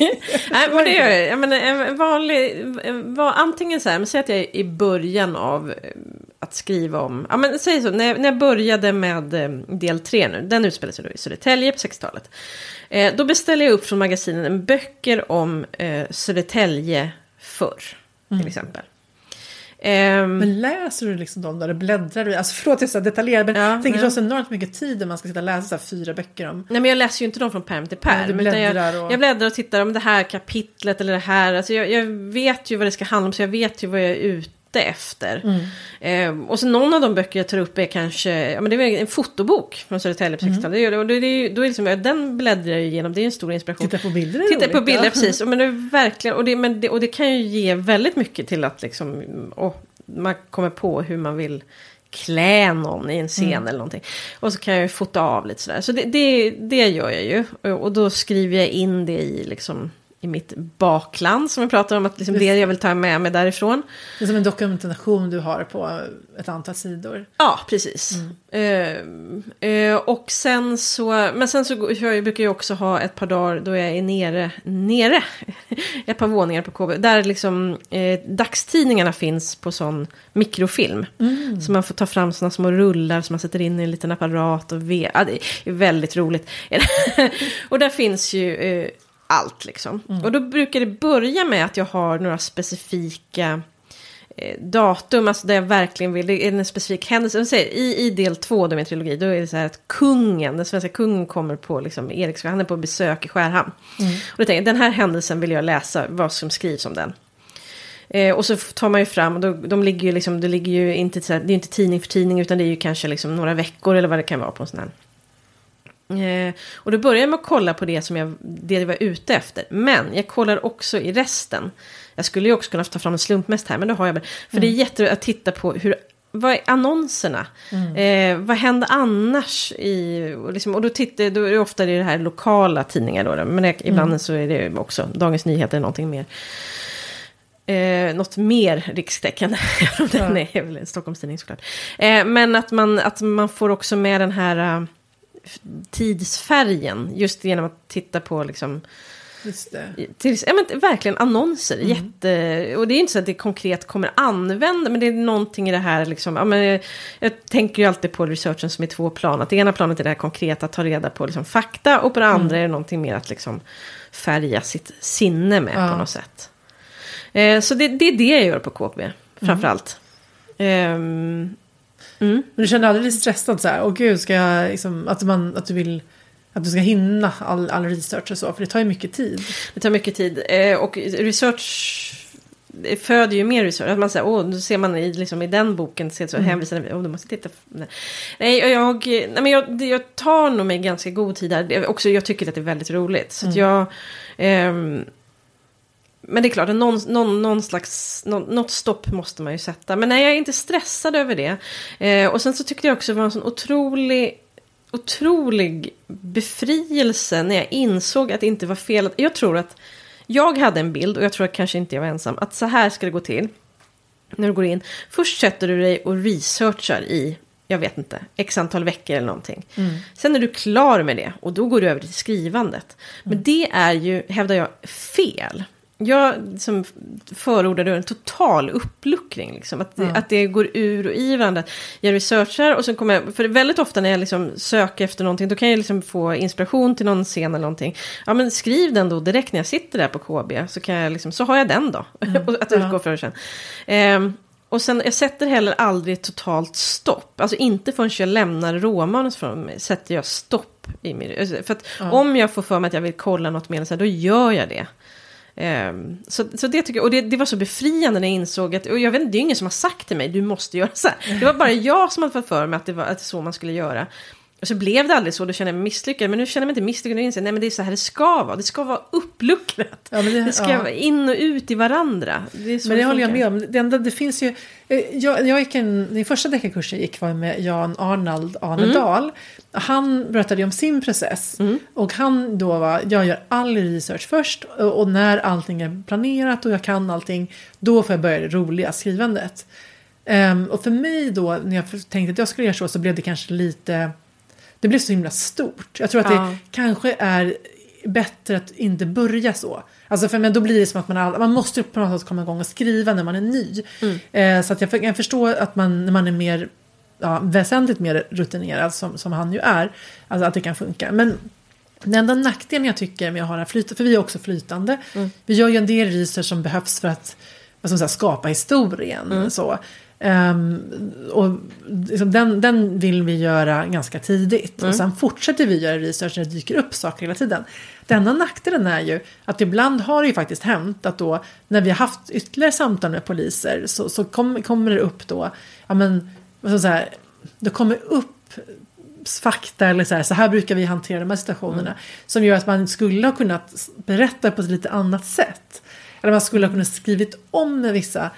[LAUGHS] Nej, men det gör jag. jag menar, en vanlig, var, antingen så här, men säg att jag är i början av eh, att skriva om, ja men säg så, när jag, när jag började med eh, del 3 nu, den utspelar sig då i Södertälje på 60-talet. Eh, då beställde jag upp från magasinen en böcker om eh, Södertälje förr, till exempel. Ehm, Men läser du liksom dem där? Bläddrar du? Alltså förlåt, jag är så detaljerad. Men Ja, jag tänker ja. det så enormt mycket tid om man ska sitta och läsa så fyra böcker om. Nej men jag läser ju inte dem från pärm till pärm. bläddrar jag, och- jag bläddrar och tittar om det här kapitlet eller det här. Alltså jag, jag vet ju vad det ska handla om så jag vet ju vad jag är ute efter. Mm. Eh, och så någon av de böcker jag tar upp är kanske, ja men det är en fotobok från Södertälje på 60-talet. Det gör det, Och det, ju- då är liksom, den bläddrar jag igenom, det är en stor inspiration. Titta på bilder Titta roligt, på bilder, ja. precis. [LAUGHS] Och, men det verkligen, och, det, men det, och det kan ju ge väldigt mycket till att liksom, och man kommer på hur man vill klä någon i en scen Mm. eller någonting. Och så kan jag ju fota av lite sådär. Så det, det, det gör jag ju. Och då skriver jag in det i liksom i mitt bakland som vi pratar om, att liksom det jag vill ta med mig därifrån. Det är som en dokumentation du har på ett antal sidor. Ja, precis. Eh, eh, och sen så, men sen så jag brukar jag också ha ett par dagar då jag är nere, nere, [LAUGHS] ett par våningar på KB, där liksom eh, dagstidningarna finns på sån mikrofilm. Så man får ta fram såna små rullar som man sätter in i en liten apparat och ve- ja, det är väldigt roligt. [LAUGHS] och där finns ju eh, allt liksom. Och då brukar det börja med att jag har några specifika eh, datum, alltså där jag verkligen vill, det är en specifik händelse. Jag säger, i, I del två av min trilogi, då är det så här att kungen, den svenska kungen kommer på liksom, Eriksgård, han är på besök i Skärhamn. Och då tänker jag, den här händelsen vill jag läsa, vad som skrivs om den. Eh, och så tar man ju fram, och då, de ligger ju liksom, det ligger ju inte, här, det är inte tidning för tidning, utan det är ju kanske liksom några veckor eller vad det kan vara på en sån här. Eh, och då börjar jag med att kolla på det som jag, det jag var ute efter. Men jag kollar också i resten. Jag skulle ju också kunna ta fram en slumpmäst här, men då har jag. För det är jätteroligt att titta på hur, vad är annonserna? Eh, vad händer annars? I, och, liksom, och då, tittar, då är det ofta det här lokala tidningar då. Men det, ibland så är det också Dagens Nyheter eller någonting mer. Eh, något mer rikstäckande. [LAUGHS] om den Ja. är väl en Stockholmstidning såklart. Eh, men att man, att man får också med den här eh, tidsfärgen. Just genom att titta på liksom, Just det. till, ja, men, verkligen annonser. Jätte, och det är inte så att det konkret kommer använda, men det är någonting i det här. Liksom, ja, men, jag, tänker ju alltid på researchen som är två plan. Att det ena planet är det här konkreta, att ta reda på liksom, fakta. Och på det andra är det någonting mer att liksom, färga sitt sinne med Ja. på något sätt. Eh, så det, det är det jag gör på KP, framförallt. Ehm, Men du känner aldrig dig stressad så här, åh gud, ska jag liksom, att, man, att du vill, att du ska hinna all, all research och så, för det tar ju mycket tid. Det tar mycket tid. Eh, och research föder ju mer research. Att man säger, åh, nu ser man i, liksom, i den boken, så hänvisar åh, du måste titta. Nej, och jag, nej men jag, jag tar nog mig ganska god tid där. Också, jag tycker att det är väldigt roligt. Så att jag... ehm, men det är klart, att någon, någon, någon slags, någon, något stopp måste man ju sätta. Men nej, jag är inte stressad över det. Eh, och sen så tyckte jag också det var en sån otrolig, otrolig befrielse när jag insåg att det inte var fel. att- Jag tror att jag hade en bild, och jag tror att kanske inte jag var ensam, att så här ska det gå till. När du går in, först sätter du dig och researchar i, jag vet inte, x antal veckor eller någonting. Sen är du klar med det och då går du över till skrivandet. Men det är ju, hävdar jag, fel. Jag som förordade en total uppluckring. Liksom. Att, det, att det går ur och i varandra. Jag researchar och så kommer jag... För väldigt ofta när jag liksom söker efter någonting. Då kan jag liksom få inspiration till någon scen eller någonting. Ja men skriv den då direkt när jag sitter där på KB. Så, kan jag liksom, så har jag den då. [LAUGHS] och att utgå från sen. Ehm, och sen, jag sätter heller aldrig totalt stopp. Alltså inte förrän jag lämnar råmanus från mig sätter jag stopp i min... För att om jag får för mig att jag vill kolla något mer, så här, då gör jag det. Ehm, så, så det tycker jag, och det, det var så befriande när jag insåg att, och jag vet inte, det är ingen som har sagt till mig, du måste göra så här. Det var bara jag som hade fått för mig att det var att så man skulle göra. Och så blev det aldrig så, då kände jag mig misslyckad. Men nu känner jag mig inte misslyckad, nu inser jag, men det är så här det ska vara. Det ska vara uppluckrat. Ja, det- det, ska ja. vara in och ut i varandra. Det Men det håller jag med om. Det, enda, det finns ju... eh, Jag, jag gick en, den första deckarkursen jag gick var med Jan Arnald Arnedal. Han berättade ju om sin process. Och han då var, jag gör all research först. Och, och när allting är planerat och jag kan allting, då får jag börja det roliga skrivandet. Ehm, och för mig då, när jag tänkte att jag skulle göra så, så blev det kanske lite... Det blev så himla stort. Jag tror att Ja. det kanske är bättre att inte börja så. Alltså för men då blir det som att man, all, man måste på något sätt komma igång och skriva när man är ny. Eh, så att jag kan förstå att man när man är mer, ja, väsentligt mer rutinerad som, som han ju är, alltså att det kan funka. Men den enda nackdelen jag tycker med att ha det här flytande, för vi är också flytande, vi gör ju en del research som behövs för att vad man säga, skapa historien. Så. Ehm, och liksom den, den vill vi göra ganska tidigt. Och sen fortsätter vi göra research när det dyker upp saker hela tiden. Den enda nackdelen är ju att ibland har det ju faktiskt hänt att då när vi har haft ytterligare samtal med poliser så, så kom, kommer det upp då, ja men, man säga, det kommer upp fakta eller så här, så här brukar vi hantera de här situationerna. Som gör att man skulle ha kunnat berätta på ett lite annat sätt. Eller man skulle ha kunnat skrivit om vissa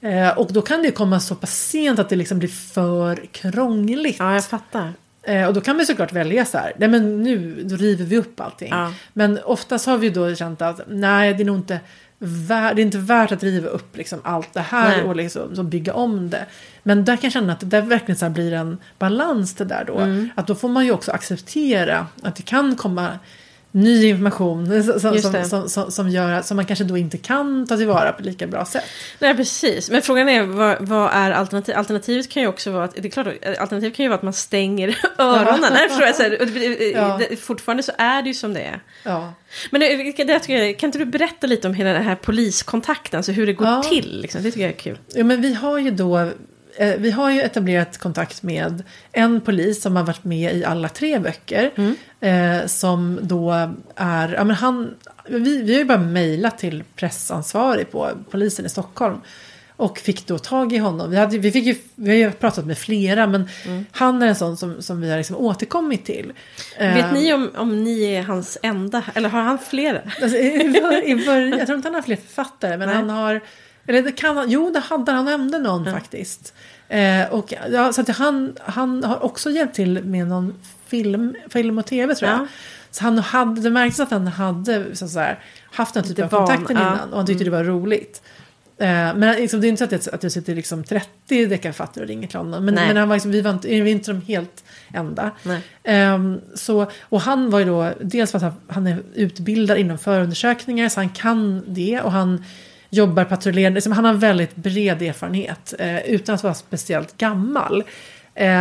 Eh, och då kan det komma så pass sent att det liksom blir för krångligt. Ja, jag fattar. Eh, och då kan man såklart välja så här, nej men nu då river vi upp allting. Ja. Men oftast har vi då känt att nej det är nog inte, vär, det är inte värt att riva upp liksom allt det här Nej. och liksom, så bygga om det. Men där kan jag känna att det där verkligen så blir en balans det där då. Mm. Att då får man ju också acceptera att det kan komma ny information som, som, det. som, som, gör som man kanske då inte kan ta tillvara på lika bra sätt. Nej, precis. Men frågan är vad, vad är alternativ? Alternativet kan ju också vara att, det är klart, alternativet kan ju vara att man stänger öronen. Nej, förstår jag, så här, det- [LAUGHS] Ja. det- fortfarande så är det ju som det är. Ja. Men det, det tycker jag, kan inte du berätta lite om hela den här poliskontakten, alltså hur det går Ja. till? Liksom? Det tycker jag är kul. Ja, men vi har ju då eh, vi har ju etablerat kontakt med en polis som har varit med i alla tre böcker. Eh, som då är, ja men han, vi, vi har ju bara mejlat till pressansvarig på polisen i Stockholm. Och fick då tag i honom. Vi, hade, vi, fick ju, vi har ju pratat med flera men han är en sån som, som vi har liksom återkommit till. Vet Eh, ni om, om ni är hans enda, eller har han flera? Alltså, i i bör, [LAUGHS] jag tror inte han har fler författare, men Nej. han har... Eller det kan han, jo, det hade han. Nämnde någon faktiskt. Eh, och, ja, så att han, han har också hjälpt till med någon film, film och tv tror jag. Ja. Så han hade, det märktes att han hade så att säga, haft den typen av kontakter ja. Mm. innan och han tyckte det var roligt. Eh, men liksom, det är inte så att det, att det sitter liksom 30 deckarförfattare och ringer till honom. Men, Nej. men han var liksom, vi, var inte, vi är inte de helt enda. Ehm, så, och han var ju då, dels för att han, han är utbildad inom förundersökningar så han kan det och han jobbar patrullerande, liksom, han har väldigt bred erfarenhet eh, utan att vara speciellt gammal.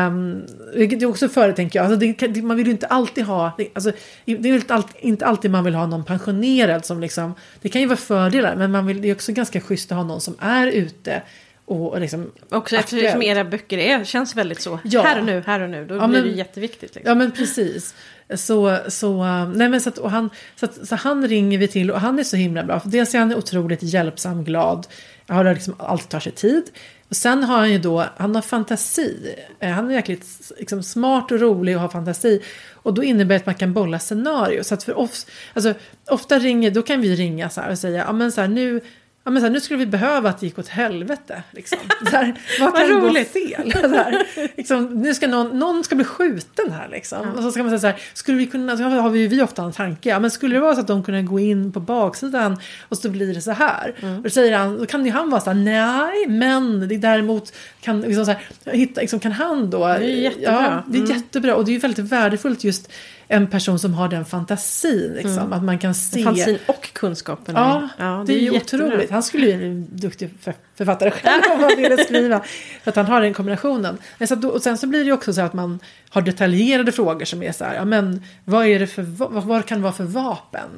Um, vilket är också före tänker jag, alltså det, det, man vill ju inte alltid ha, det, alltså, det är inte alltid, inte alltid man vill ha någon pensionerad som liksom, det kan ju vara fördelar men man vill, det är också ganska schysst att ha någon som är ute och, och liksom Också eftersom aktuell. era böcker är, känns väldigt så, Ja. här och nu, här och nu, då Ja, blir men- det jätteviktigt. Liksom. Ja men precis. Så, så, nej, men så, att, och han, så, att, så han ringer vi till och han är så himla bra. För dels är han otroligt hjälpsam, glad. Har liksom alltid tar sig tid. Och sen har han ju då, han har fantasi. Eh, han är jäkligt liksom, smart och rolig och har fantasi. Och då innebär det att man kan bolla scenario. Så att för oss, alltså ofta ringer, då kan vi ringa så här och säga, ja men så här nu, Ja, men så här, nu skulle vi behöva att det gick åt helvete. Liksom. [LAUGHS] Så här, vad Vad kan gå roligt. fel? [LAUGHS] Så här, liksom, nu ska någon, någon ska bli skjuten här. Liksom. Och så ska man säga så här, skulle vi kunna, så har vi, vi ofta en tanke, ja, men skulle det vara så att de kunde gå in på baksidan och så blir det så här. Mm. Och då säger han, då kan ju han vara så här, nej, men det är däremot kan, liksom så här, hitta, liksom, kan han då. Det är jättebra. Ja, det är Mm. jättebra och det är ju väldigt värdefullt just en person som har den fantasin. Liksom, Att man kan se. Fantasin och kunskapen. Ja, det är ju jättebra. otroligt. Han skulle ju bli en duktig för- författare själv [LAUGHS] om han ville skriva. För att han har den kombinationen. Men så då, och sen så blir det ju också så att man har detaljerade frågor som är så här, ja men vad är det för, va- vad, vad kan det vara för vapen?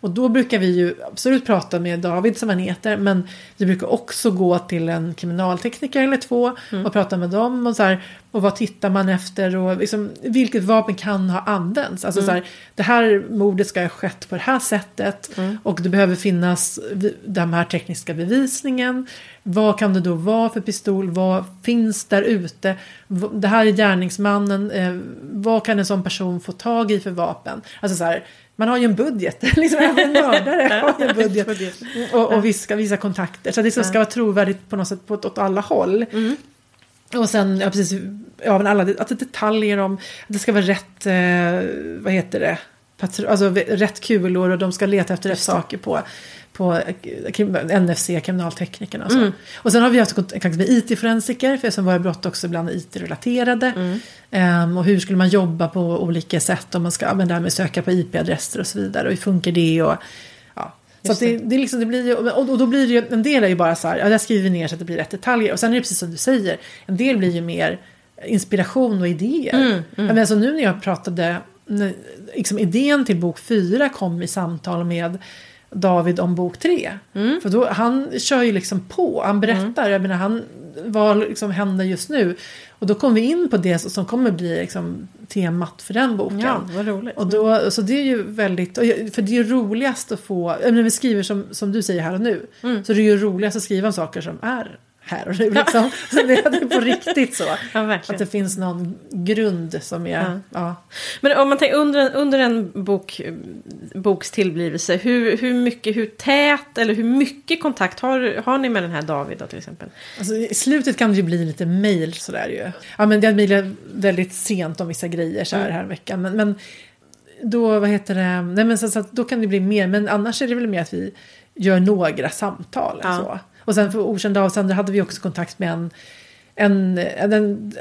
Och då brukar vi ju absolut prata med David som han heter, men vi brukar också gå till en kriminaltekniker eller två och prata med dem och så här, och vad tittar man efter och liksom, vilket vapen kan ha använts. Alltså så här, det här mordet ska ha skett på det här sättet och det behöver finnas den här tekniska bevisningen. Vad kan det då vara för pistol? Vad finns där ute? Det här är gärningsmannen. Eh, vad kan en sån person få tag i för vapen? Alltså så här, man har ju en budget. [LAUGHS] liksom, även en mördare har ju en [LAUGHS] budget. Och, och vissa, vissa kontakter. Så det liksom ska vara trovärdigt på något sätt på, åt alla håll. Och sen, ja precis, ja men alla är detaljer om, att det ska vara rätt, eh, vad heter det, alltså rätt kulor och de ska leta efter rätt saker på, på eh, NFC, kriminalteknikerna och så. Och sen har vi haft kontakt med IT-forensiker, för som våra brott också ibland är IT-relaterade. Ehm, och hur skulle man jobba på olika sätt om man ska, men med söka på IP-adresser och så vidare. Och hur funkar det? Och, ja. Så det, det, liksom, det blir ju, och, då blir det ju, en del är ju bara så här, ja, där skriver vi ner så att det blir rätt detaljer. Och sen är det precis som du säger, en del blir ju mer inspiration och idéer. Ja, Men alltså nu när jag pratade, liksom idén till bok fyra kom i samtal med David om bok tre. För då, han kör ju liksom på, han berättar, jag menar han, vad liksom händer just nu. Och då kom vi in på det som kommer bli liksom temat för den boken. Ja, vad roligt. Och då, så det är ju väldigt, för det är ju roligast att få, när vi skriver som, som du säger här och nu, så det är ju roligast att skriva om saker som är här och nu. Liksom. [LAUGHS] Så det är på riktigt så. Ja, Att det finns någon grund som är... Ja. Ja. Men om man tänker under en, under en bok, boks tillblivelse, hur, hur mycket, hur tät eller hur mycket kontakt har, har ni med den här David då till exempel? Alltså, I slutet kan det ju bli lite mail sådär ju. Ja men jag mejlade väldigt sent om vissa grejer så här, Mm. här veckan. Men, men då, vad heter det, nej men så, så då kan det bli mer. Men annars är det väl mer att vi gör några samtal. Ja. Så. Och sen för okända avsändare hade vi också kontakt med en en, den,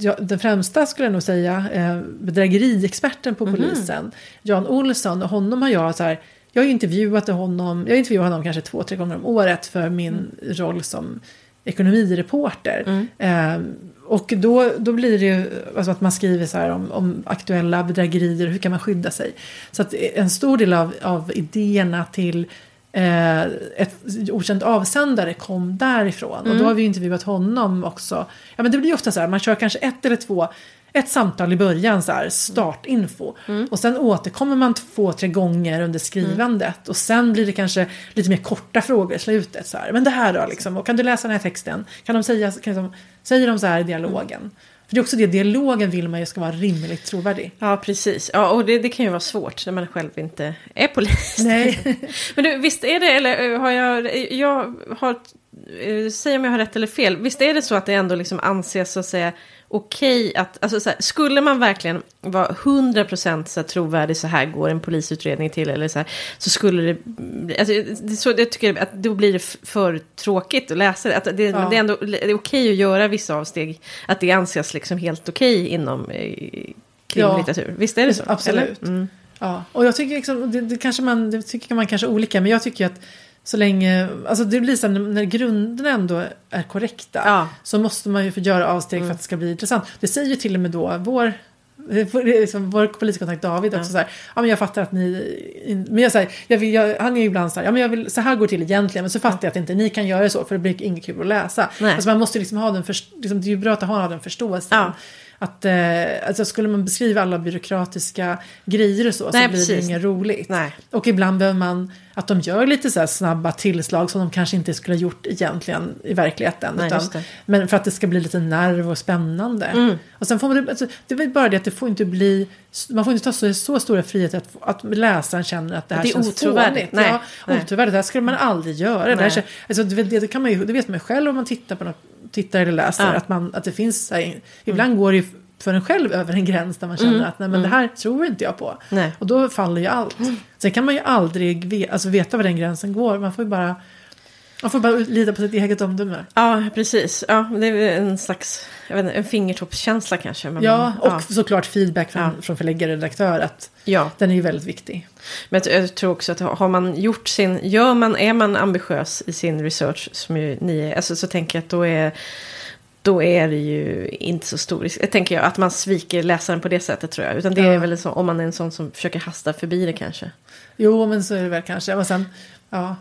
ja, den främsta skulle jag nog säga, eh, bedrägeriexperten på polisen, Jan Olsson, och honom har jag så här, jag har ju intervjuat honom, jag intervjuar honom kanske två, tre gånger om året för min roll som ekonomireporter. Eh, och då, då blir det ju alltså att man skriver så här om, om aktuella bedrägerier hur kan man skydda sig. Så att en stor del av, av idéerna till eh, ett okänd avsändare kom därifrån. Och då har vi ju intervjuat honom också. Ja men det blir ofta så här, man kör kanske ett eller två ett samtal i början, så här, startinfo. Och sen återkommer man två, tre gånger under skrivandet. Och sen blir det kanske lite mer korta frågor i slutet. Så här. Men det här då, liksom, och kan du läsa den här texten? Kan de säga, kan de, säger de så här i dialogen? För det är också det, dialogen vill man ju ska vara rimligt trovärdig. Ja, precis. Ja, och det, det kan ju vara svårt när man själv inte är polis. Nej. [LAUGHS] Men du, visst är det, eller eh, har jag, jag har, eh, säg om jag har rätt eller fel, visst är det så att det ändå liksom anses så att säga okej att, alltså så här, skulle man verkligen vara 100% så här, trovärdig, så här går en polisutredning till, eller så här, så skulle det, alltså, det, så, jag tycker att då blir det för tråkigt att läsa det. Att det, Ja. det är ändå det är okej att göra vissa avsteg, att det anses liksom helt okej inom eh, krimlitteratur. Visst är det så? Absolut. Mm. Ja, och jag tycker liksom, det, det kanske man, det tycker man kanske olika, men jag tycker att så länge, alltså det blir så här, när grunderna ändå är korrekta Ja. så måste man ju få göra avsteg för att det ska bli intressant. Det säger ju till och med då vår Liksom, vår poliskontakt David också så här, ja men jag fattar att ni, men jag säger, jag vill, jag, han är ju ibland så här, ja men jag vill, så här går det till egentligen, men så fattar jag att inte ni kan göra det så, för det blir inget kul att läsa. Nej. Alltså man måste liksom ha den, först, liksom, det är ju bra att ha den förståelsen. Ja. Att, eh, alltså skulle man beskriva alla byråkratiska grejer och så, Nej, så blir det precis. inget roligt. Nej. Och ibland behöver man att de gör lite så här snabba tillslag som de kanske inte skulle ha gjort egentligen i verkligheten. Nej, utan, men för att det ska bli lite nerv och spännande. Mm. Och sen får man, alltså, det är väl bara det att det får inte bli, man får inte ta så, så stora friheter att, att läsaren känner att det här det är känns otrovärdigt. Nej, Ja, nej. otrovärdigt, det här skulle man aldrig göra. Det, här, alltså, det, det, kan man ju, det vet man ju själv om man tittar på något, tittar eller läser. Ja. Att, man, att det finns, så här, ibland går det ju för en själv över en gräns där man känner att nej, men det här tror inte jag på. Mm. Nej. Och då faller ju allt. Sen kan man ju aldrig ve alltså, veta var den gränsen går. Man får ju bara, man får bara lita på sitt eget omdöme. Ja, precis. Ja, det är en slags jag vet inte, en fingertoppskänsla kanske. Men Ja, och ja. såklart feedback från, Ja. från förläggare och redaktör. Att ja. den är ju väldigt viktig. Men jag, jag tror också att har man gjort sin, gör man, är man ambitiös i sin research som ju ni är, alltså, så tänker jag att då är då är det ju inte så stor risk. Jag tänker jag att man sviker läsaren på det sättet tror jag. Utan det Ja. är väl så om man är en sån som försöker hasta förbi det kanske. Jo, men så är det väl kanske. Och sen, ja.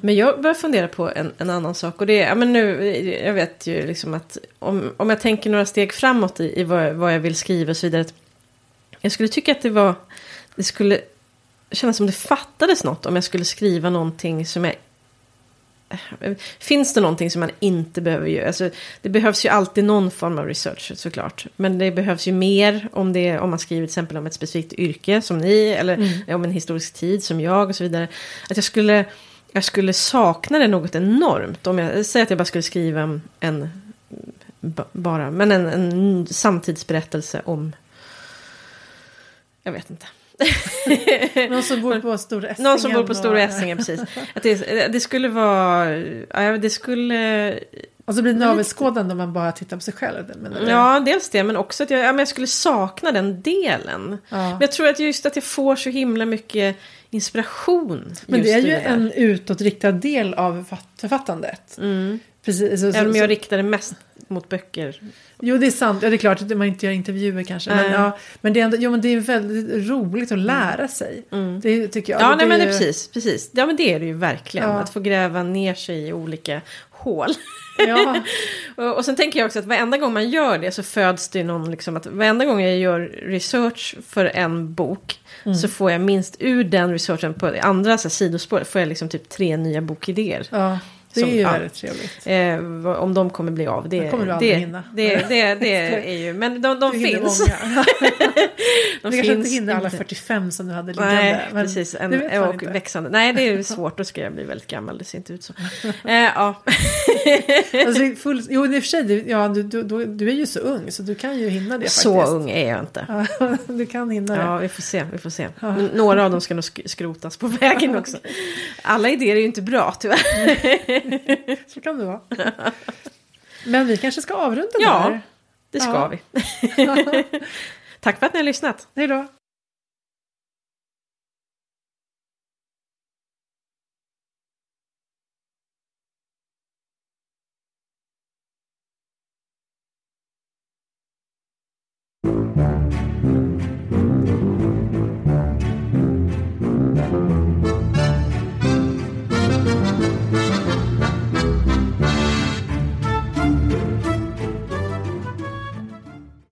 Men jag börjar fundera på en, en annan sak. Och det är, ja men nu, jag vet ju liksom att om, om jag tänker några steg framåt i, i vad, vad jag vill skriva och så vidare. Jag skulle tycka att det var, det skulle kännas som det fattades något om jag skulle skriva någonting som jag Finns det någonting som man inte behöver göra? Alltså, det behövs ju alltid någon form av research såklart. Men det behövs ju mer om, det, om man skriver till exempel om ett specifikt yrke som ni. Eller om en historisk tid som jag och så vidare. Att jag skulle, jag skulle sakna det något enormt. Om jag säger att jag bara skulle skriva en, en ba- bara, men en, en samtidsberättelse om... Jag vet inte. [LAUGHS] Någon som bor på Stora Essingen. Någon som bor på Stora Essingen, precis. Att det, det skulle vara... Ja, det skulle... Och så blir det navelskådande om man bara tittar på sig själv. Men, Ja, dels det, men också att jag, ja, men jag skulle sakna den delen. Ja. Men jag tror att just att jag får så himla mycket inspiration. Men det är ju där. en utåtriktad del av författ- författandet. Precis, så, Även om jag riktar det mest mot böcker. jo, det är sant. Ja, det är klart att man inte gör intervjuer kanske. Men, ja, men, det, är ändå, jo, men det är väldigt roligt att lära sig. Det tycker jag. Ja, Det nej, men det ju- är precis, precis. Ja, men det är det ju verkligen. Ja. Att få gräva ner sig i olika hål. Ja, [LAUGHS] Och, och sen tänker jag också att varenda gång man gör det så föds det någon, liksom att varenda gång jag gör research för en bok Mm. så får jag minst ur den researchen på andra så här, sidospår får jag liksom typ tre nya bokidéer. ja. Det är Som- ju ja. väldigt trevligt. Eh, om de kommer bli av, det, Det kommer du aldrig det, hinna. det, det, det [LAUGHS] är ju, men de, de finns. [LAUGHS] De Du kanske inte hinner alla inte. 45 som du hade liggande. Nej, men precis. En, och inte. växande. Nej, det är svårt. Då ska jag bli väldigt gammal. Det ser inte ut så. [LAUGHS] Eh, ja. [LAUGHS] Alltså, full, jo, i och för sig, du- ja, du, du, du, är ju så ung så du kan ju hinna det Så faktiskt. ung är jag inte. Ja, [LAUGHS] du kan hinna det. Ja, vi får se. Vi får se. Men Några av dem ska nog sk- skrotas på vägen [LAUGHS] också. Alla idéer är ju inte bra tyvärr. Så kan det vara. Men vi kanske ska avrunda Ja. där. Det ska Ja. vi. Tack för att ni har lyssnat. Hej då.